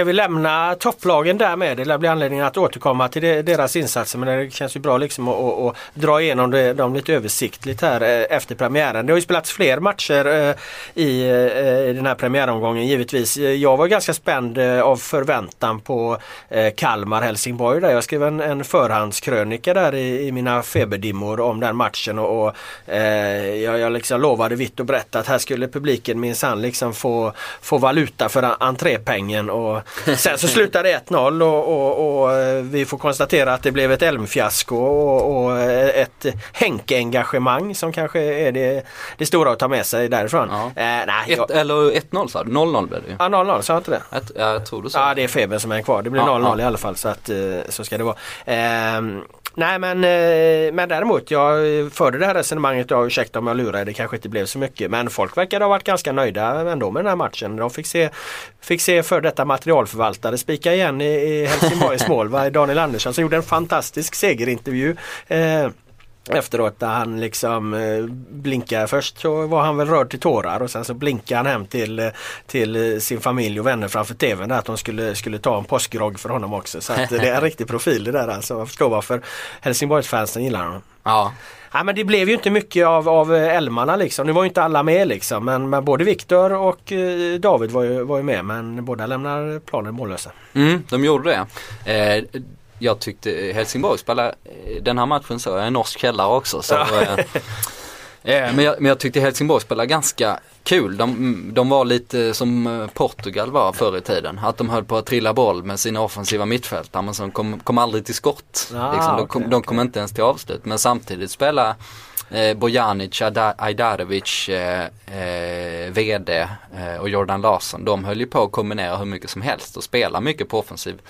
Ska vi lämna topplagen där med? Det lär bli anledningen att återkomma till deras insatser men det känns ju bra liksom att, att, att dra igenom det, dem lite översiktligt här eh, efter premiären. Det har ju spelats fler matcher eh, i, eh, i den här premiäromgången givetvis. Jag var ganska spänd av förväntan på Kalmar-Helsingborg där. Jag skrev en, en förhandskrönika där i, i mina feberdimmor om den matchen och, och jag, jag liksom lovade vitt och brett att här skulle publiken minsann liksom få, få valuta för entrépengen och sen så slutade det 1-0 och, och, och eh, vi får konstatera att det blev ett Elmfiasko och, och eh, ett Henke-engagemang som kanske är det, det stora att ta med sig därifrån. Ja. Eh, nej, jag, Ett, eller 1-0 sa du? 0-0 blev det ju. ja, 0-0, sa jag inte det? Ett, ja, jag tror du sa Ja det är febern som är kvar. Det blir Ja, 0-0 ja. i alla fall så att eh, så ska det vara. Ehm, nej men, eh, men däremot jag förde det här resonemanget och ursäkta om jag lurar det kanske inte blev så mycket men folk verkar ha varit ganska nöjda ändå med den här matchen. De fick se, fick se för detta materialförvaltare spika igen i, i Helsingborgs <laughs> mål. Daniel Andersson som gjorde en fantastisk segerintervju. Eh, Efteråt där han liksom eh, blinkar först så var han väl rörd till tårar och sen så blinkade han hem till, eh, till eh, sin familj och vänner framför tvn där att de skulle, skulle ta en påskgrogg för honom också. Så det är en <laughs> riktig profil det där alltså. Jag förstår varför Helsingborgsfansen gillar honom. Ja, Ja, men det blev ju inte mycket av, av älmarna liksom. Nu var ju inte alla med liksom. Men, men både Viktor och David var ju, var ju med men båda lämnar planen mållösa. Mm, de gjorde det. Eh, jag tyckte Helsingborg spelade eh, den här matchen så, jag är en norsk källare också. Så, eh, eh, men, jag, men jag tyckte Helsingborg spelade ganska kul. De, de var lite som eh, Portugal var förr i tiden. Att de höll på att trilla boll med sina offensiva mittfältare men som kom, kom aldrig till skott. Ah, liksom, de, kom, de kom inte ens till avslut. Men samtidigt spela eh, Bojanic, Ajda- Ajdarevic, eh, eh, VD eh, och Jordan Larsson. De höll ju på att kombinera hur mycket som helst och spela mycket på offensiv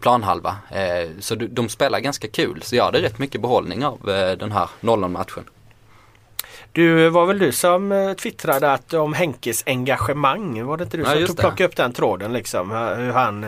planhalva. Eh, så de, spelar ganska kul. Så jag hade rätt mycket behållning av eh, den här 0 matchen. Du var väl du som eh, twittrade att om Henkes engagemang, var det inte du Ja, som tog, plockade upp den tråden liksom? Hur han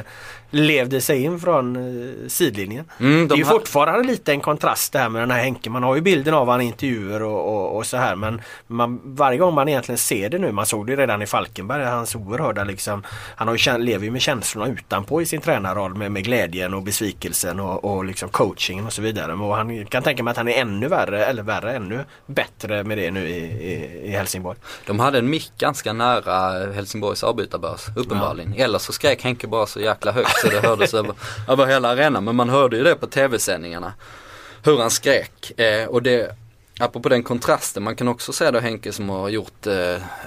levde sig in från eh, sidlinjen. Mm, det är de ju har- fortfarande lite en kontrast det här med den här Henke. Man har ju bilden av han i intervjuer och, och, och så här men man, varje gång man egentligen ser det nu, man såg det redan i Falkenberg, hans oerhörda liksom, han har ju, lever ju med känslorna utanpå i sin tränarroll med, med glädjen och besvikelsen och, och liksom coachingen och så vidare. Och han kan tänka mig att han är ännu värre, eller värre, ännu bättre med det nu i, i, i Helsingborg. De hade en mick ganska nära Helsingborgs avbytarbörs uppenbarligen. Eller så skrek Henke bara så jäkla högt så det hördes över, över hela arenan. Men man hörde ju det på tv-sändningarna. Hur han skrek. Eh, och det, Apropå den kontrasten, man kan också säga då Henke som har gjort eh,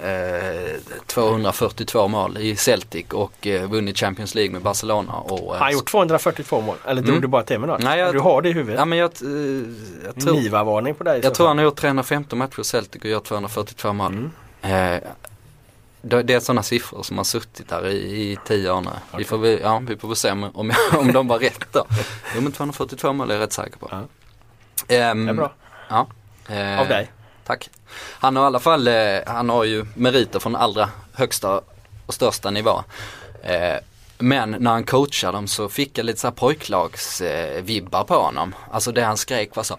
eh, 242 mål i Celtic och eh, vunnit Champions League med Barcelona. Och, eh, Han har gjort 242 mål. Eller drog Mm. du bara med något? Nej, jag- Du har det i huvudet. Ja men jag, eh, jag tror, Niva-varning på dig. jag tror han har gjort 315 matcher i Celtic och gjort 242 mål. Mm. Det är sådana siffror som har suttit där i, i tio år nu. Vi, får, väl- ja, vi får väl se om, om, om de var rätt då. Jo men 242 mål är jag rätt säker på. Ja. Ehm, Det är bra. Ja. Eh, Av dig. Tack. Han har i alla fall, eh, han har ju meriter från allra högsta och största nivå. Eh, men när han coachar dem så fick jag lite så här pojklags eh, vibbar på honom. Alltså det han skrek var så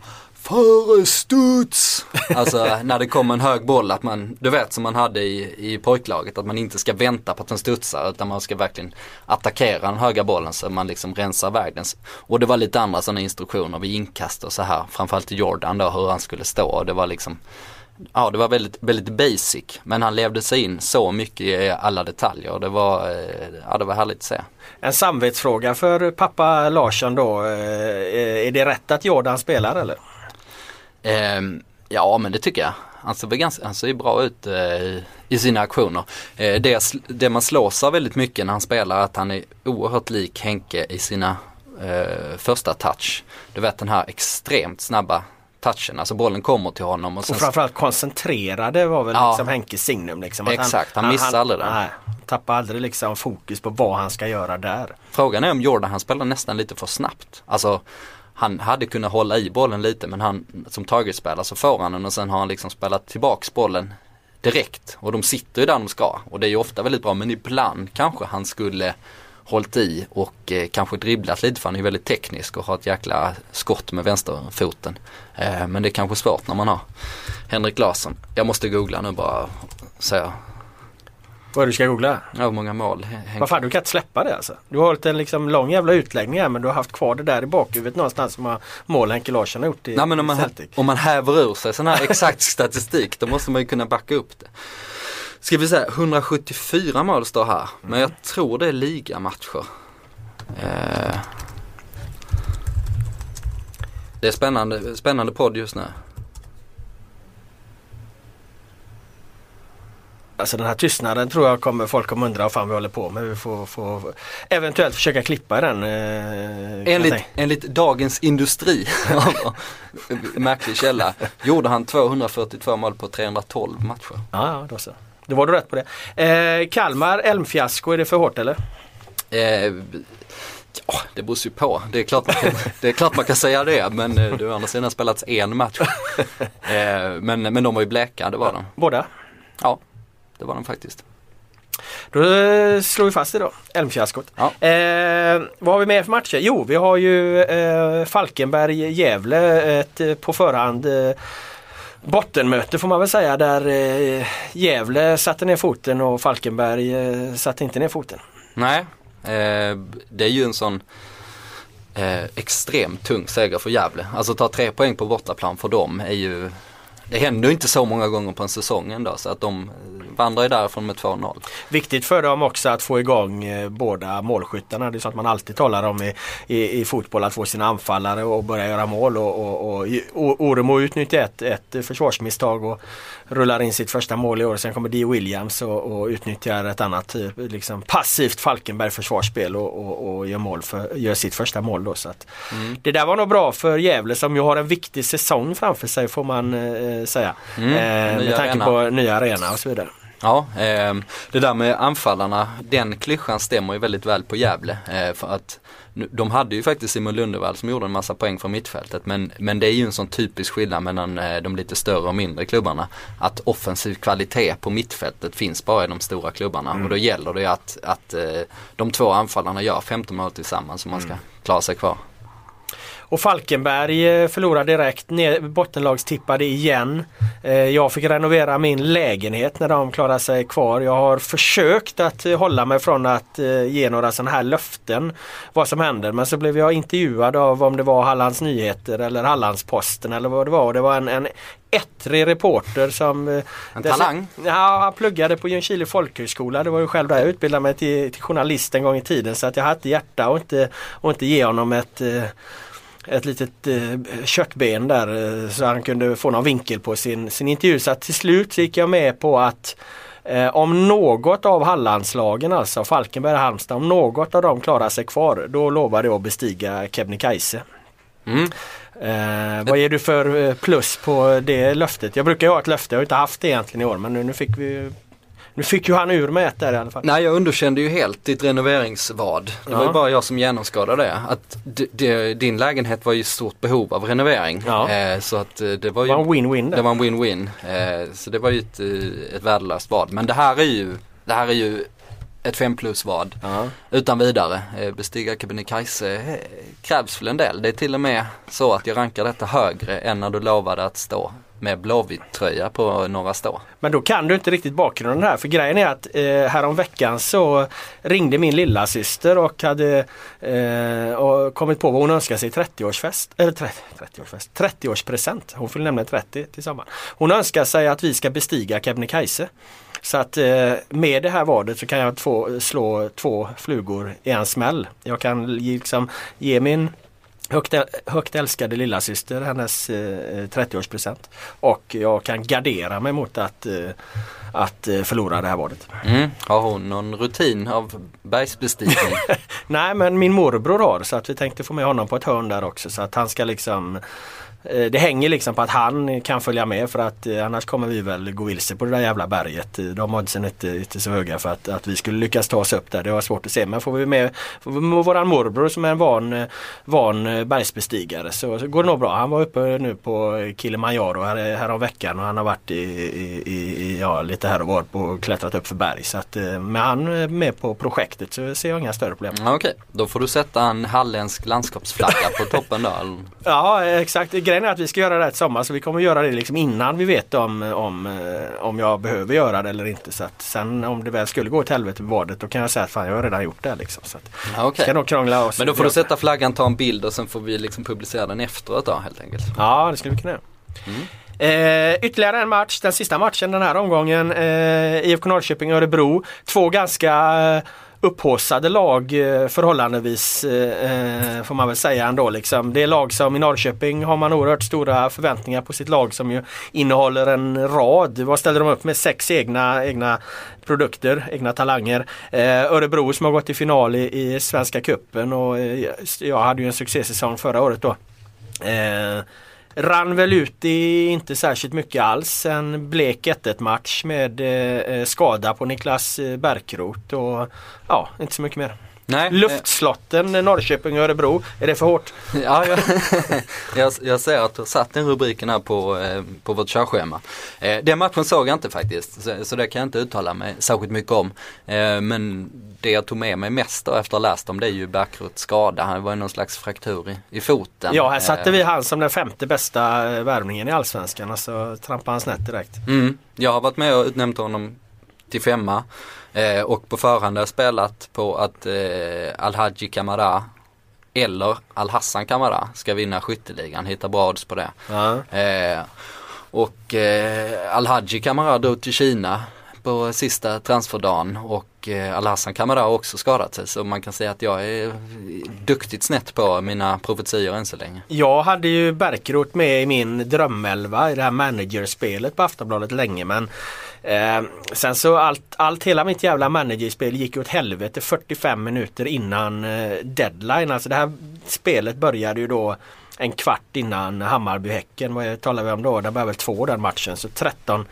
Före studs! Alltså när det kom en hög boll att man, du vet som man hade i, i pojklaget att man inte ska vänta på att den studsar utan man ska verkligen attackera den höga bollen så man liksom rensar väg den. Och det var lite andra sådana instruktioner vid inkast och så här. Framförallt till Jordan då hur han skulle stå och det var liksom Ja det var väldigt, väldigt basic men han levde sig in så mycket i alla detaljer och det var, eh, ja, det var härligt att se. En samvetsfråga för pappa Larsson då. Eh, Är det rätt att Jordan spelar eller? Ehm, ja men det tycker jag. Han ser, ganska, han ser ju bra ut eh, i sina aktioner. Eh, det, det man slås av väldigt mycket när han spelar är att han är oerhört lik Henke i sina eh, första touch. Du vet den här extremt snabba touchen, alltså bollen kommer till honom och sen Och framförallt koncentrerade var väl Ja. liksom Henkes signum. Liksom, Att Exakt, han missar aldrig. Nej, tappar aldrig liksom fokus på vad han ska göra där. Frågan är om Jordan han spelar nästan lite för snabbt. Alltså han hade kunnat hålla i bollen lite men han som targetspelare så får han den och sen har han liksom spelat tillbaks bollen direkt. Och de sitter ju där de ska och det är ju ofta väldigt bra men ibland kanske han skulle hållit i och eh, kanske dribblat lite för han är ju väldigt teknisk och har ett jäkla skott med vänsterfoten. Eh, men det är kanske svårt när man har Henrik Larsson. Jag måste googla nu bara säga vad du ska googla? ja, många mål Vad fan du kan inte släppa det alltså. Du har hållit en liksom lång jävla utläggning här men du har haft kvar det där i bakhuvudet någonstans som har mål Henke Larsson har gjort i, Nej men om man, Celtic. om man häver ur sig sån här exakt statistik då måste man ju kunna backa upp det. Ska vi säga 174 mål står här men jag tror det är ligamatcher. Eh, det är spännande, spännande podd just nu. Alltså den här tystnaden tror jag kommer folk kommer undra vad fan vi håller på med. Vi får, får eventuellt försöka klippa den. Eh, Enligt, enligt Dagens Industri, <laughs> märklig källa, gjorde han 242 mål på 312 matcher. Ja, ja, då så. Då var du rätt på det. Eh, Kalmar, Elmfiasko, är det för hårt eller? Eh, ja, det beror ju på. Det är, klart man kan, <laughs> det är klart man kan säga det men eh, det har å andra sidan spelats en match. <laughs> Eh, men, men de var ju bleka, det var de. Båda? Ja, det var de faktiskt. Då eh, slår vi fast det då, Elmfiaskot. Ja. Eh, vad har vi mer för matcher? Jo, vi har ju eh, Falkenberg-Gävle ett eh, på förhand eh, bottenmöte får man väl säga där eh, Gävle satte ner foten och Falkenberg eh, satte inte ner foten. Nej, eh, det är ju en sån eh, extremt tung seger för Gävle. Alltså ta tre poäng på bortaplan för dem är ju det händer ju inte så många gånger på en säsong ändå så att de eh, vandrar ju därifrån med 2-0. Viktigt för dem också att få igång eh, båda målskyttarna. Det är sånt man alltid talar om i, i, i fotboll. Att få sina anfallare och börja göra mål. Och, och, och, och Oremo utnyttjar ett, ett försvarsmisstag och rullar in sitt första mål i år. Sen kommer Dee Williams och, och utnyttjar ett annat typ, liksom passivt Falkenberg försvarsspel och, och, och gör, mål för, gör sitt första mål. Då, så att Det där var nog bra för Gävle som ju har en viktig säsong framför sig får man eh, säga. Mm, eh, med tanke arena. på nya arena och så vidare. Ja, eh, det där med anfallarna, den klyschan stämmer ju väldigt väl på Gävle. Eh, för att de hade ju faktiskt Simon Lundevall som gjorde en massa poäng från mittfältet. Men, men det är ju en sån typisk skillnad mellan eh, de lite större och mindre klubbarna. Att offensiv kvalitet på mittfältet finns bara i de stora klubbarna. Och då gäller det ju att, att eh, de två anfallarna gör 15 mål tillsammans om man ska klara sig kvar. Och Falkenberg eh, förlorade direkt, ner, bottenlagstippade igen. Eh, Jag fick renovera min lägenhet när de klarade sig kvar. Jag har försökt att hålla mig från att eh, ge några sådana här löften vad som händer. Men så blev jag intervjuad av om det var Hallands Nyheter eller Hallandsposten eller vad det var. Det var en, en ettrig reporter som... En dess- talang? Ja, han pluggade på Ljungskile folkhögskola. Det var ju själv där jag utbildade mig till, till journalist en gång i tiden. Så att jag hade hjärta och inte, och inte ge honom ett ett litet eh, köttben där eh, så han kunde få någon vinkel på sin, sin intervju. Så till slut så gick jag med på att eh, om något av Hallandslagen, alltså Falkenberg och Halmstad, om något av dem klarar sig kvar då lovar jag att bestiga Kebnekaise. Mm. Eh, vad ger du för eh, plus på det löftet? Jag brukar ju ha ett löfte, jag har inte haft det egentligen i år men nu, nu fick vi nu fick ju han ur med ett där i alla fall. Nej jag underkände ju helt ditt renoveringsvad. Det var Ja. ju bara jag som genomskådade det. Att din lägenhet var ju i stort behov av renovering. Ja. Eh, så att eh, det var Det ju var en win-win. Det var en win-win. Eh, så det var ju ett, ett värdelöst vad. Men det här är ju, det här är ju ett 5 plus vad. Ja. Utan vidare. Bestiga Kebnekaise krävs väl en del. Det är till och med så att jag rankar detta högre än när du lovade att stå med blåvitt tröja på Norra Stå. Men då kan du inte riktigt bakgrunden här för grejen är att eh, häromveckan så ringde min lilla syster och hade eh, och kommit på vad hon önskar sig i 30-årsfest. Eller 30, 30-årsfest, 30-årspresent. Hon fyller nämligen 30 tillsammans. Hon önskar sig att vi ska bestiga Kebnekaise. Så att eh, med det här vadet så kan jag två, slå två flugor i en smäll. Jag kan liksom ge min högt, högt älskade lilla syster hennes eh, 30-årspresent. Och jag kan gardera mig mot att, eh, att eh, förlora det här vadet. Mm. Har hon någon rutin av bergsbestigning? <laughs> Nej men min morbror har så att vi tänkte få med honom på ett hörn där också så att han ska liksom det hänger liksom på att han kan följa med för att eh, annars kommer vi väl gå vilse på det där jävla berget. Eh, De oddsen är inte, inte så höga för att, att vi skulle lyckas ta oss upp där. Det var svårt att se men får vi med, får vi med våran morbror som är en van, eh, van eh, bergsbestigare så, så går det nog bra. Han var uppe nu på Kilimanjaro här, här om veckan och han har varit i, i, i, ja, lite här och var på klättrat upp för berg. Så att, eh, med han med på projektet så ser jag inga större problem. Okej, då får du sätta en halländsk landskapsflagga på toppen då. Ja exakt. Grejen är att vi ska göra det här ett sommar så vi kommer göra det liksom innan vi vet om, om, eh, om jag behöver göra det eller inte. Så att sen om det väl skulle gå åt helvete med vadet då kan jag säga att fan jag har redan gjort det. Liksom. Så att, Ja, okej. Ska nog krångla oss. Men då får du sätta flaggan, ta en bild och sen får vi liksom publicera den efteråt då helt enkelt. Ja det skulle vi kunna göra. Eh, ytterligare en match, den sista matchen den här omgången. Eh, IFK Norrköping och Örebro. Två ganska eh, upphaussade lag eh, förhållandevis eh, eh, får man väl säga ändå. Liksom. Det är lag som i Norrköping har man oerhört stora förväntningar på sitt lag som ju innehåller en rad. Vad ställer de upp med? Sex egna, egna produkter, egna talanger. Eh, Örebro som har gått till final i, i Svenska Cupen och eh, jag hade ju en succésäsong förra året då. Eh, Eh, rann väl ut i inte särskilt mycket alls. En blek 1-1 match med eh, skada på Niklas eh, Bärkroth och ja, inte så mycket mer. Nej, Luftslotten eh, Norrköping och Örebro, är det för hårt? eh, <laughs> Ja, jag, <laughs> jag, jag ser att du har satt den rubriken här på, eh, på vårt körschema. Eh, den matchen såg jag inte faktiskt, så, så det kan jag inte uttala mig särskilt mycket om. Eh, men det jag tog med mig mest då efter att ha läst om det är ju Bärkroths skada. Han var ju någon slags fraktur i, i foten. Ja, här satte Eh, vi han som den femte bästa eh, värvningen i Allsvenskan. Alltså trampade han snett direkt. Mm, jag har varit med och utnämnt honom till femma eh, och på förhand har jag spelat på att eh, Al-Haji Kamara eller Al-Hassan Kamara ska vinna skytteligan, hitta bra odds på det. Ja. Eh, och eh, Al-Haji Kamara drog till Kina på sista transferdagen och eh, Kamara har också skadat sig så man kan säga att jag är duktigt snett på mina profetior än så länge. Jag hade ju Bärkroth med i min drömelva i det här managerspelet på Aftonbladet länge men eh, sen så allt, allt hela mitt jävla managerspel gick åt helvete 45 minuter innan eh, deadline. Alltså det här spelet började ju då en kvart innan Hammarby-Häcken. Vad talar vi om då? Det började väl två den matchen så 13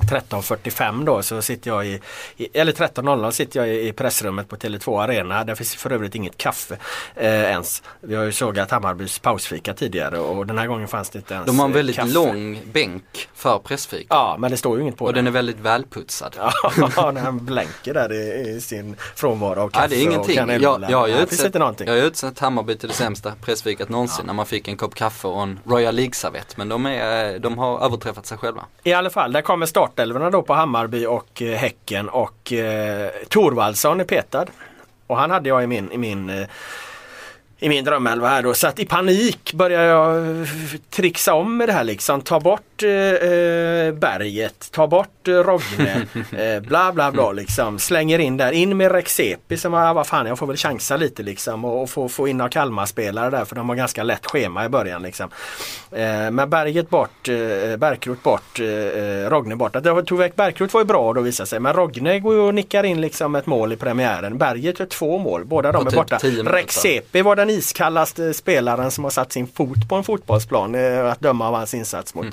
13.45 då så sitter jag i, i eller 13.00 sitter jag i, i pressrummet på Tele2 Arena. Där finns för övrigt inget kaffe eh, ens. Vi har ju sågat Hammarbys pausfika tidigare och den här gången fanns det inte ens De har en väldigt kaffe. lång bänk för pressfika. Ja men det står ju inget på Och den. den är väldigt välputsad. <laughs> Ja, när han blänker där i, i sin frånvaro av kaffe Ja, det är och ingenting. Jag, kanelbullar. jag, har ju utsett, jag har utsett Hammarby till det sämsta pressfikat någonsin när man fick en kopp kaffe och en Royal League-servett. Men de, är, de har överträffat sig själva. I alla fall, där kommer startelvorna då på Hammarby och eh, Häcken och eh, Thorvaldsson är petad. Och han hade jag i min, i min eh, i min drömelva här då. Så att i panik börjar jag eh, trixa om med det här liksom. Ta bort eh, eh, berget, ta bort eh, Rogne, <laughs> eh, bla bla bla liksom. Slänger in där, in med Rexepi som var, vad fan jag får väl chansa lite liksom och, och få, få in några Kalmar-spelare där för de har ganska lätt schema i början liksom. Eh, men berget bort, eh, Berkrot bort, eh, eh Rogne bort. Att jag tog väck Berkrot var ju bra då visade sig men Rogne går ju och nickar in liksom ett mål i premiären. Berget gör två mål, båda de är typ borta. 10 minuter. Rexepi var den iskallaste spelaren som har satt sin fot på en fotbollsplan eh, att döma av hans insats mot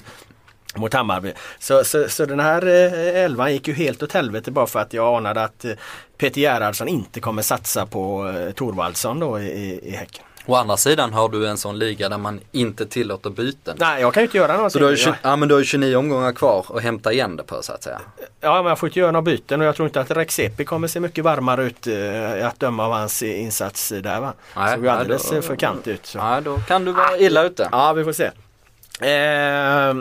mot Hammarby. Så, så, så den här eh, elvan gick ju helt åt helvete bara för att jag anade att eh, Peter Gerhardsson inte kommer satsa på Thorvaldsson då i, i Häcken. Å andra sidan har du en sån liga där man inte tillåter byten. Nej jag kan ju inte göra något. Så du har, ju, tju- ja, men du har ju 29 omgångar kvar att hämta igen det på så att säga. Ja men jag får inte göra några byten och jag tror inte att Rexepi kommer se mycket varmare ut eh, att döma av hans insats där va. Nej, Såg ju nej, alldeles då- eh, för kant ut. Så. Ja, då kan du vara illa ute. Ja vi får se. Eh,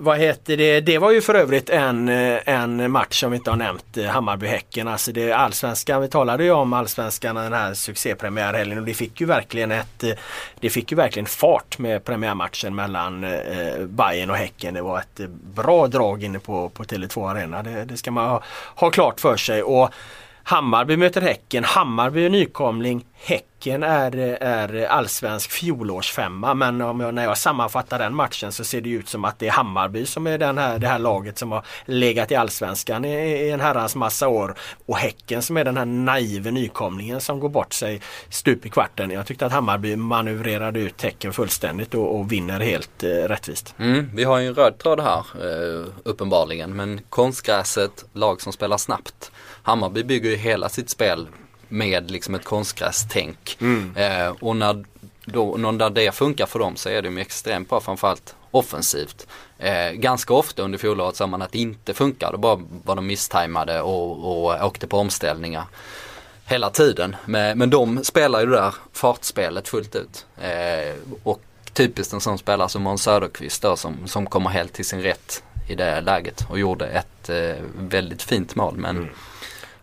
vad heter det? Det var ju för övrigt en, eh, en match som vi inte har nämnt, eh, Hammarby-Häcken. Alltså det allsvenskan, vi talade ju om allsvenskan den här succépremiärhelgen och det fick ju verkligen ett eh, Det fick ju verkligen fart med premiärmatchen mellan eh, Bayern och Häcken. Det var ett bra drag inne på, på Tele2 Arena. Det, det ska man ha, ha klart för sig. Och Hammarby möter Häcken. Hammarby är nykomling. Häcken är, är allsvensk fjolårsfemma men om jag, när jag sammanfattar den matchen så ser det ut som att det är Hammarby som är den här, det här laget som har legat i allsvenskan i, i en herrans massa år. Och Häcken som är den här naive nykomlingen som går bort sig stup i kvarten. Jag tyckte att Hammarby manövrerade ut Häcken fullständigt och, och vinner helt eh, rättvist. Mm, vi har ju en röd tråd här eh, uppenbarligen men konstgräset, lag som spelar snabbt. Hammarby bygger ju hela sitt spel med liksom ett konstgrästänk. Eh, och när, då, när det funkar för dem så är de ju extremt bra framförallt offensivt. Eh, ganska ofta under fjolåret sa man att det inte funkar, då bara var de misstajmade och, och åkte på omställningar hela tiden. Men, men de spelar ju det där fartspelet fullt ut. Eh, och typiskt en sån spelare som Måns Söderqvist då som, som kommer helt till sin rätt i det läget och gjorde ett eh, väldigt fint mål men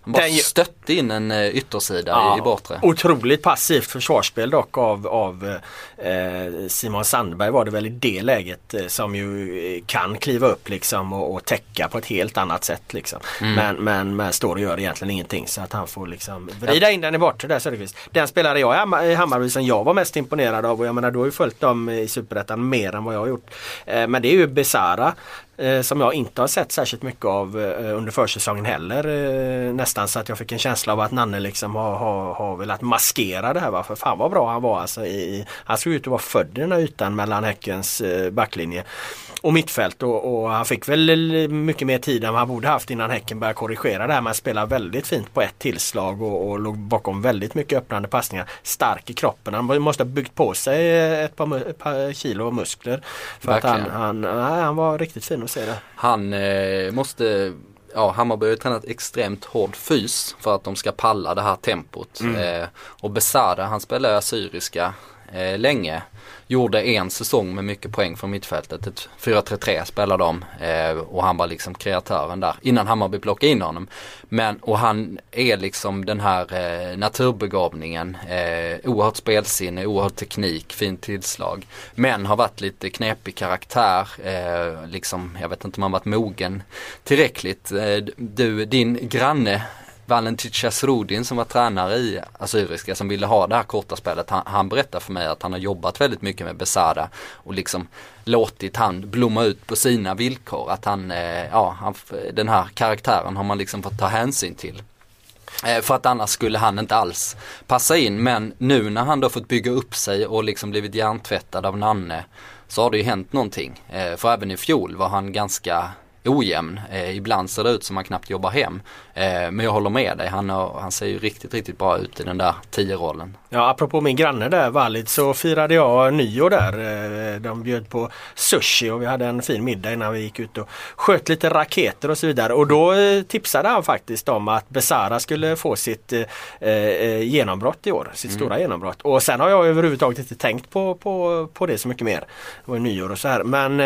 han bara Den ju- stötte in en eh, yttersida i, i bortre. Otroligt passivt försvarsspel dock av, av eh, Simon Sandberg var det väl i det läget eh, som ju eh, kan kliva upp liksom och, och täcka på ett helt annat sätt. Liksom. Mm. Men, men, men står och gör egentligen ingenting så att han får liksom vrida in den i bortre där Söderqvist. Den spelare jag i Hammarby som jag var mest imponerad av och jag menar du har ju följt dem i Superettan mer än vad jag har gjort. Eh, men det är ju Besara eh, som jag inte har sett särskilt mycket av eh, under försäsongen heller. Eh, nästan så att jag fick en känsla av att Nanne liksom har, har, har velat maskera det här. Va? För fan vad bra han var alltså. I, han såg ut att vara född i den här ytan mellan Häckens backlinje och mittfält och, och han fick väl mycket mer tid än vad han borde haft innan Häcken började korrigera det här. Men spelade väldigt fint på ett tillslag och, och låg bakom väldigt mycket öppnande passningar. Stark i kroppen. Han måste ha byggt på sig ett par, ett par kilo muskler. För att han, han, nej, han var riktigt fin att se det. Han eh, måste, ja Hammarby har ju tränat extremt hård fys för att de ska palla det här tempot. Mm. Eh, och Besara han spelade assyriska eh, länge. Gjorde en säsong med mycket poäng från mittfältet. Ett 4-3-3 spelade de eh, och han var liksom kreatören där innan Hammarby plockade in honom. Men och han är liksom den här eh, naturbegåvningen. Eh, oerhört spelsinne, oerhört teknik, fint tillslag. Men har varit lite knepig karaktär. Eh, liksom, jag vet inte om han varit mogen tillräckligt. Eh, du, din granne Valentin Chasrudin som var tränare i Assyriska som ville ha det här korta spelet. Han, han berättade för mig att han har jobbat väldigt mycket med Besada och liksom låtit han blomma ut på sina villkor. Att han, eh, ja, han, den här karaktären har man liksom fått ta hänsyn till. Eh, För att annars skulle han inte alls passa in. Men nu när han då fått bygga upp sig och liksom blivit hjärntvättad av Nanne så har det ju hänt någonting. Eh, För även i fjol var han ganska ojämn. Eh, ibland ser det ut som han knappt jobbar hem. Eh, men jag håller med dig, han, har, han ser ju riktigt, riktigt bra ut i den där 10-rollen. Ja, apropå min granne där, Valid, så firade jag nyår där. Eh, De bjöd på sushi och vi hade en fin middag innan vi gick ut och sköt lite raketer och så vidare. Och då eh, tipsade han faktiskt om att Besara skulle få sitt eh, eh, genombrott i år, sitt stora genombrott. Och sen har jag överhuvudtaget inte tänkt på, på, på det så mycket mer. Det var nyår och så här. Men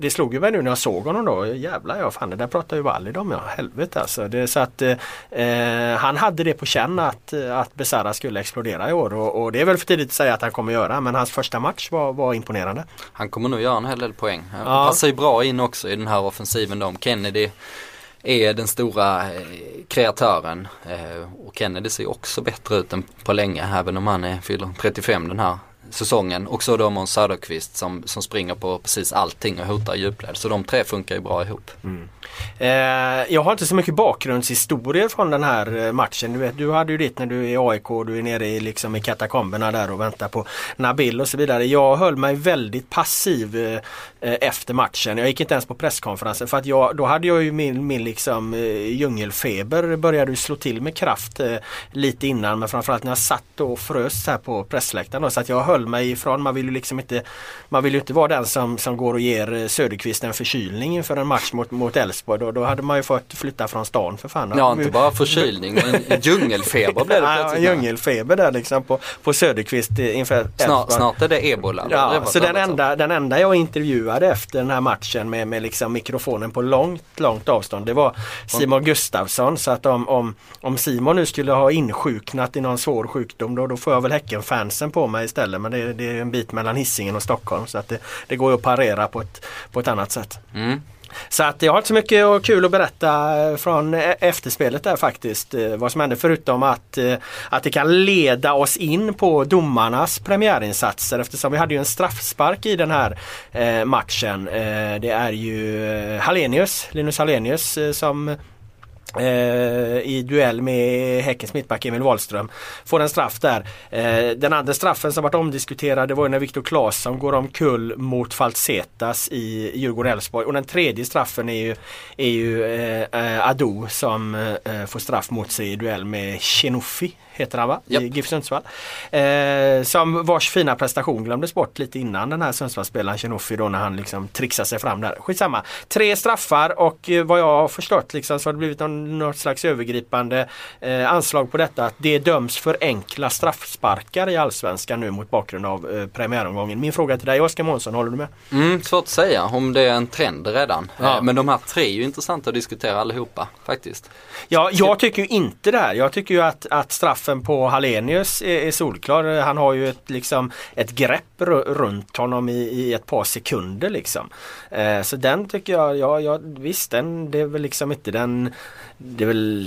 det slog ju mig nu när jag såg honom då. Jävlar ja, fan det där pratar ju Walid om ja. Helvete alltså. Det, så att eh, han hade det på känn att, att Besara skulle explodera i år och, och, det är väl för tidigt att säga att han kommer göra men hans första match var, var imponerande. Han kommer nog göra en hel del poäng. Han ja. passar ju bra in också i den här offensiven då om Kennedy är den stora eh, kreatören. Eh, och Kennedy ser också bättre ut än på länge även om han är, fyller 35 den här säsongen. Och så då Måns Söderqvist som, som springer på precis allting och hotar djupled. Så de tre funkar ju bra ihop. Mm. Eh, jag har inte så mycket bakgrundshistorier från den här eh, matchen. Du, vet, du hade ju ditt när du är i AIK och du är nere i, liksom, i katakomberna där och väntar på Nabil och så vidare. Jag höll mig väldigt passiv eh, efter matchen. Jag gick inte ens på presskonferensen för att jag, då hade jag ju min, min liksom, djungelfeber började slå till med kraft lite innan men framförallt när jag satt och frös här på pressläktaren. Så att jag höll mig ifrån. Man vill ju liksom inte Man vill ju inte vara den som, som går och ger Söderqvist en förkylning inför en match mot, mot Elfsborg. Då, då hade man ju fått flytta från stan för fan. Ja inte bara förkylning men <laughs> djungelfeber blev det plötsligt. Ja, djungelfeber där liksom på, på Söderqvist inför Elfsborg. Snart, snart är det ebola. Ja, så den enda, den enda jag intervjuade efter den här matchen med, med liksom mikrofonen på långt, långt avstånd det var Simon Gustafsson. Så att om, om, om Simon nu skulle ha insjuknat i någon svår sjukdom då, då får jag väl Häcken-fansen på mig istället. Men det, det är en bit mellan Hisingen och Stockholm så att det, det går att parera på ett, på ett annat sätt. Mm. Så att jag har inte så mycket kul att berätta eh, från eh, efterspelet där faktiskt. Eh, vad som hände förutom att, att det kan leda oss in på domarnas premiärinsatser eftersom vi hade ju en straffspark i den här matchen. Det är ju Hallenius, Linus Hallenius som Eh, i duell med Häckens mittback Emil Wahlström. Får en straff där. Eh, den andra straffen som varit omdiskuterad det var när Viktor Claesson går omkull mot Falsetas i Djurgården-Elfsborg. Och den tredje straffen är ju, är ju eh, Ado som får straff mot sig i duell med Chenuffi heter han va? Yep. I GIF Sundsvall. Eh, som vars fina prestation glömdes bort lite innan den här Sundsvallsspelaren Chenoffi då när han liksom trixar sig fram där. Skitsamma. Tre straffar och eh, vad jag har förstått liksom så har det blivit någon, något slags övergripande eh, anslag på detta att det döms för enkla straffsparkar i Allsvenskan nu mot bakgrund av eh, premiäromgången. Min fråga till dig Oskar Månsson, håller du med? Mm, svårt att säga om det är en trend redan. Ja. Eh, men de här tre är ju intressanta att diskutera allihopa faktiskt. Ja, jag tycker ju inte det här. Jag tycker ju att, att straffen straffen på Hallenius är, är solklar. Han har ju ett, liksom, ett grepp runt honom i, i ett par sekunder liksom. Eh, så den tycker jag, ja, ja visst den, det är väl liksom inte den det är väl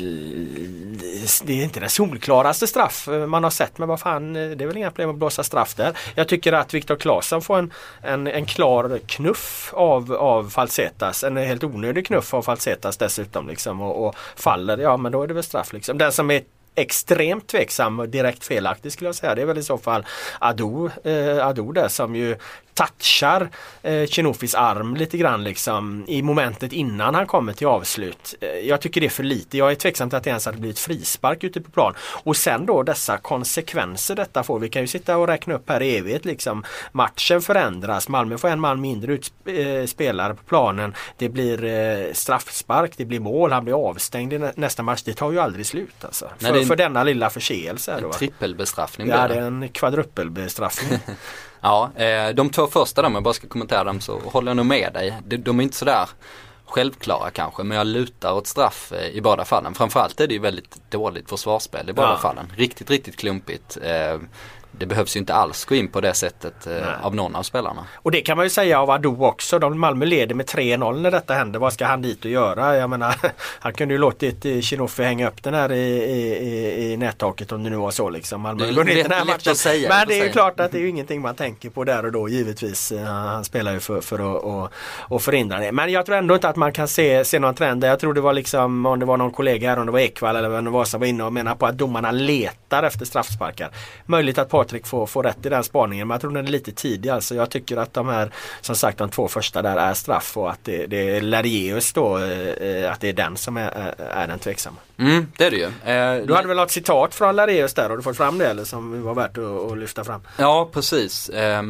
det är inte den solklaraste straff man har sett men vad fan det är väl inga problem att blåsa straff där. Jag tycker att Viktor Claesson får en, en, en klar knuff av, av Falsetas. En helt onödig knuff av Falsetas dessutom liksom och, och faller, ja men då är det väl straff liksom. Den som är extremt tveksam och direkt felaktig skulle jag säga. Det är väl i så fall Ado, eh, Ado där som ju touchar eh, Chinofis arm lite grann liksom i momentet innan han kommer till avslut. Eh, jag tycker det är för lite. Jag är tveksam till att det ens hade blivit frispark ute på plan. Och sen då dessa konsekvenser detta får. Vi kan ju sitta och räkna upp här i evighet liksom. Matchen förändras. Malmö får en man mindre ut, eh, spelare på planen. Det blir eh, straffspark, det blir mål, han blir avstängd i nä nästa match. Det tar ju aldrig slut alltså. Nej, för, en, för denna lilla förseelse. En trippelbestraffning Ja, det är en kvadruppelbestraffning. <laughs> Ja, eh, de två första då, om jag bara ska kommentera dem så håller jag nog med dig. De, de är inte sådär självklara kanske men jag lutar åt straff eh, i båda fallen. Framförallt är det ju väldigt dåligt försvarsspel i båda ja. fallen. Riktigt, riktigt klumpigt. Eh, det behövs ju inte alls gå in på det sättet eh, av någon av spelarna. Och det kan man ju säga av Ado också. De Malmö leder med 3-0 när detta händer. Vad ska han dit och göra? Jag menar, <laughs> han kunde ju låtit Chinoffi hänga upp den här i, i, i nättaket om det nu var så liksom. Malmö det är lätt, den här lätt att säga. Men det är ju klart att det är ju ingenting man tänker på där och då givetvis. Han spelar ju för, för att och, och förhindra det. Men jag tror ändå inte att man kan se, se någon trend. Jag tror det var liksom om det var någon kollega här, om det var Ekvall eller vem det var som var inne och menade på att domarna letar efter straffsparkar. Möjligt att Patrik får, får rätt i den spaningen men jag tror den är lite tidig. Alltså jag tycker att de här som sagt de två första där är straff och att det, det är Larius då eh, att det är den som är, är den tveksamma. Mm, det är det ju. Eh, du hade väl något citat från Larius där? Har du fått fram det eller som var värt att, att lyfta fram? Ja precis. Eh,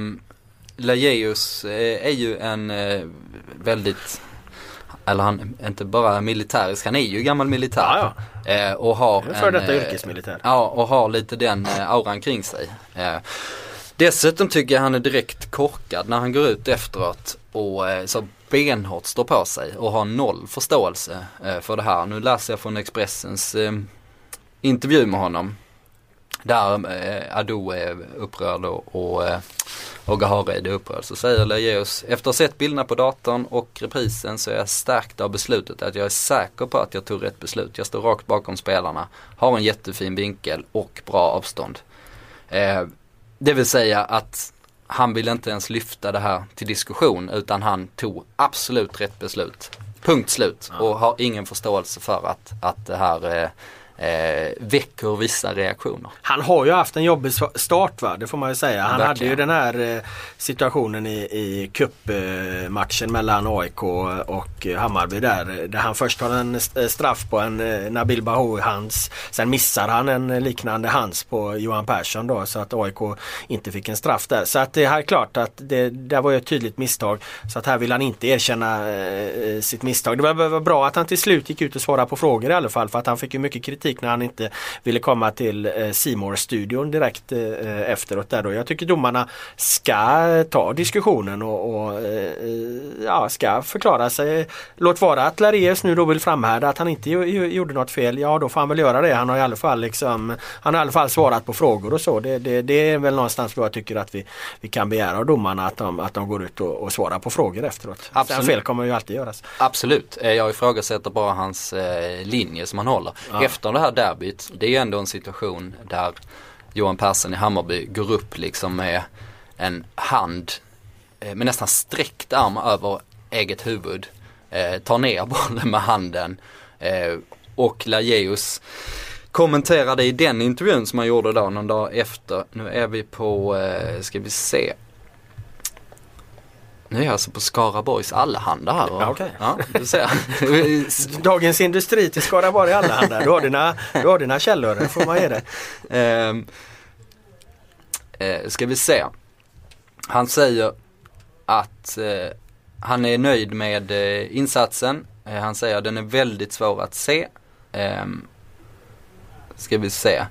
Lageus är ju en eh, väldigt eller han är inte bara militärisk, han är ju gammal militär. Ja, ja. Eh, och har för en, detta eh, yrkesmilitär. Ja, och har lite den eh, auran kring sig. Eh, dessutom tycker jag han är direkt korkad när han går ut efteråt och så benhårt står på sig och har noll förståelse eh, för det här. Nu läser jag från Expressens eh, intervju med honom. Där eh, Ado är upprörd och, och, eh, och Gahared är upprörd. Så säger Lageus, efter att ha sett bilderna på datorn och reprisen så är jag stärkt av beslutet att jag är säker på att jag tog rätt beslut. Jag står rakt bakom spelarna, har en jättefin vinkel och bra avstånd. Eh, det vill säga att han vill inte ens lyfta det här till diskussion utan han tog absolut rätt beslut. Punkt slut. Och har ingen förståelse för att, att det här eh, eh, väcker vissa reaktioner. Han har ju haft en jobbig start va, det får man ju säga. Han Verkligen. hade ju den här eh, situationen i, i cupmatchen mellan AIK och eh, Hammarby där. Där han först har en st- straff på en eh, Nabil Bahoui hands. Sen missar han en liknande hands på Johan Persson då så att AIK inte fick en straff där. Så att det är klart att det där var ju ett tydligt misstag. Så att här vill han inte erkänna eh, sitt misstag. Det var, var bra att han till slut gick ut och svarade på frågor i alla fall för att han fick ju mycket kritik när han inte ville komma till eh, C studion direkt eh, efteråt där då. Jag tycker domarna ska ta diskussionen och, och eh, ja, ska förklara sig. Låt vara att Lareus nu då vill framhärda att han inte gjorde något fel. Ja då får han väl göra det. Han har i alla fall liksom Han har i alla fall svarat på frågor och så. Det, det, det är väl någonstans då jag tycker att vi, vi kan begära av domarna att de, att de går ut och, och svarar på frågor efteråt. Sen Absolut. fel kommer ju alltid göras. Absolut, Eh, jag ifrågasätter bara hans eh, linje som han håller. Efter det här derbyt, det är ju ändå en situation där Johan Persson i Hammarby går upp liksom med en hand eh, med nästan sträckt arm över eget huvud. Eh, tar ner <laughs> bollen med handen eh, och Lajeus kommenterade i den intervjun som han gjorde då någon dag efter. Nu är vi på, eh, ska vi se. Nu är jag alltså på Skaraborgs Allehanda här. och- Ja, okej. Ja, du ser. <laughs> Dagens Industri till Skaraborg Allehanda. Du har dina, du har dina källor, det får man ge dig. <laughs> Ehm, eh, ska vi se. Han säger att eh, han är nöjd med eh, insatsen. Eh, han säger att den är väldigt svår att se. Ehm, ska vi se.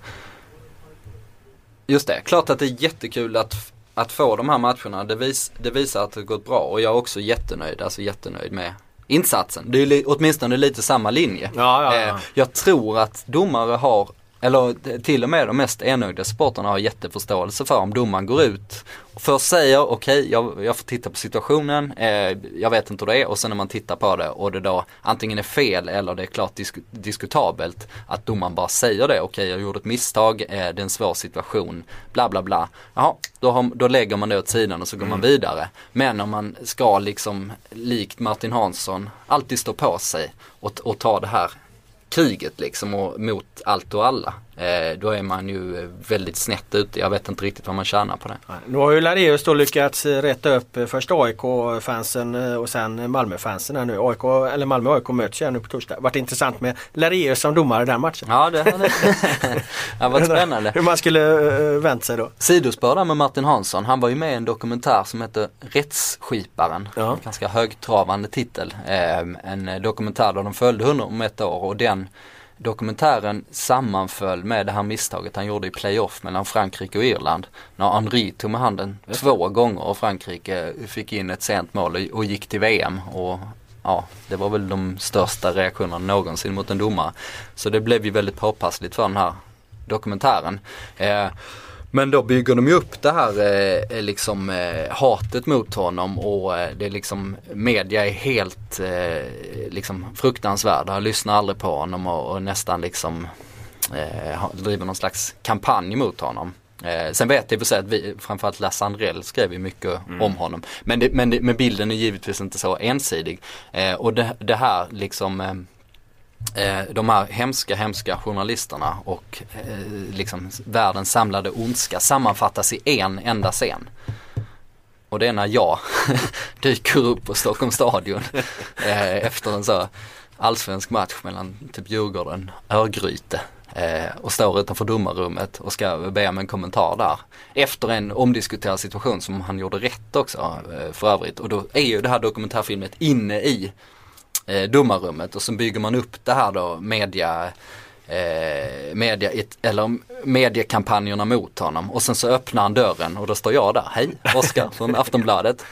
Just det, klart att det är jättekul att, att få de här matcherna. Det, vis, det visar att det gått bra och jag är också jättenöjd, alltså jättenöjd med insatsen. Det är li, åtminstone lite samma linje. Ja, ja, ja. Eh, jag tror att domare har, eller till och med de mest enögda supportrarna har jätteförståelse för om domaren går ut och först säger okej, jag, jag får titta på situationen, eh, jag vet inte hur det är och sen när man tittar på det och det då antingen är fel eller det är klart disk- diskutabelt att domaren bara säger det, okej jag gjorde ett misstag, eh, det är en svår situation, bla bla bla. Jaha, då, har, då lägger man det åt sidan och så går man vidare. Men om man ska liksom likt Martin Hansson alltid stå på sig och, och ta det här kriget liksom och mot allt och alla. Eh, då är man ju eh, väldigt snett ute. Jag vet inte riktigt vad man tjänar på det. Nu har ju Lareus då lyckats eh, rätta upp först AIK-fansen och sen Malmö-fansen här nu. AIK, eller Malmö AIK möts ju nu på torsdag. Vart intressant med Lareus som domare i den matchen. Ja, det hade det <laughs> var spännande. Hur man skulle vänt sig då. Sidospår där med Martin Hansson. Han var ju med i en dokumentär som heter Rättsskiparen. Ja. Ganska högtravande titel. En dokumentär där de följde honom om ett år och den dokumentären sammanföll med det här misstaget han gjorde i playoff mellan Frankrike och Irland. När Henri tog med handen två gånger och Frankrike fick in ett sent mål och- och gick till VM. Och ja, det var väl de största reaktionerna någonsin mot en domare. Så det blev ju väldigt påpassligt för den här dokumentären. Eh, men då bygger de ju upp det här eh, liksom eh, hatet mot honom och eh, det är liksom media är helt eh, liksom fruktansvärda, lyssnar aldrig på honom och, och nästan liksom eh, driver någon slags kampanj mot honom. Eh, sen vet jag för sig att vi, framförallt Lasse Andrell skrev ju mycket om honom. Men, det, men, det, men bilden är givetvis inte så ensidig. Eh, och det, det här liksom eh, eh, de här hemska, hemska journalisterna och eh, liksom världens samlade ondska sammanfattas i en enda scen. Och det är när jag <laughs> dyker upp på Stockholms stadion <laughs> eh, efter en så allsvensk match mellan typ Djurgården, Örgryte eh, och står utanför domarrummet och ska be om en kommentar där. Efter en omdiskuterad situation som han gjorde rätt också eh, för övrigt. Och då är ju det här dokumentärfilmet inne i eh, domarrummet och så bygger man upp det här då media eh, media, eller mediekampanjerna mot honom och sen så öppnar han dörren och då står jag där, hej Oskar från Aftonbladet.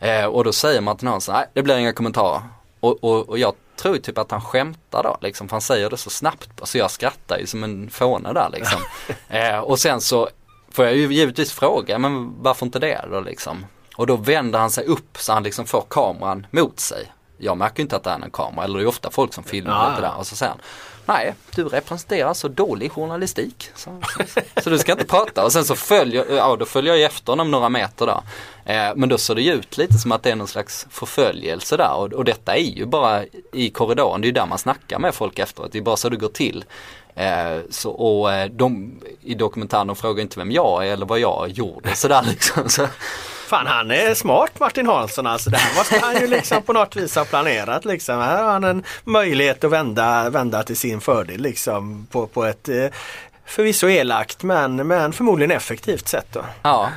Eh, och då säger Martin Hansson, nej det blir inga kommentarer. Och, och, och jag tror typ att han skämtar då liksom, för han säger det så snabbt. Så jag skrattar ju som en fåne där liksom. <laughs> eh, och sen så får jag ju givetvis fråga, men varför inte det då liksom? Och då vänder han sig upp så han liksom får kameran mot sig. Jag märker inte att det är en kamera, eller det är ofta folk som filmar Ja, ja. där. Och så säger han, nej du representerar så dålig journalistik. Så, så, så du ska inte prata. Och sen så följer, ja då följer jag efter honom några meter där. Eh, men då ser det ju ut lite som att det är någon slags förföljelse där. Och, och detta är ju bara i korridoren, det är ju där man snackar med folk efteråt. Det är bara så det går till. Eh, så, och eh, de i dokumentären de frågar inte vem jag är eller vad jag gjorde sådär liksom. Så, Fan han är smart Martin Hansson alltså. Det här måste han ju liksom på något vis ha planerat liksom. Här har han en möjlighet att vända, vända till sin fördel liksom på, på ett eh, förvisso elakt men, men förmodligen effektivt sätt då. Ja,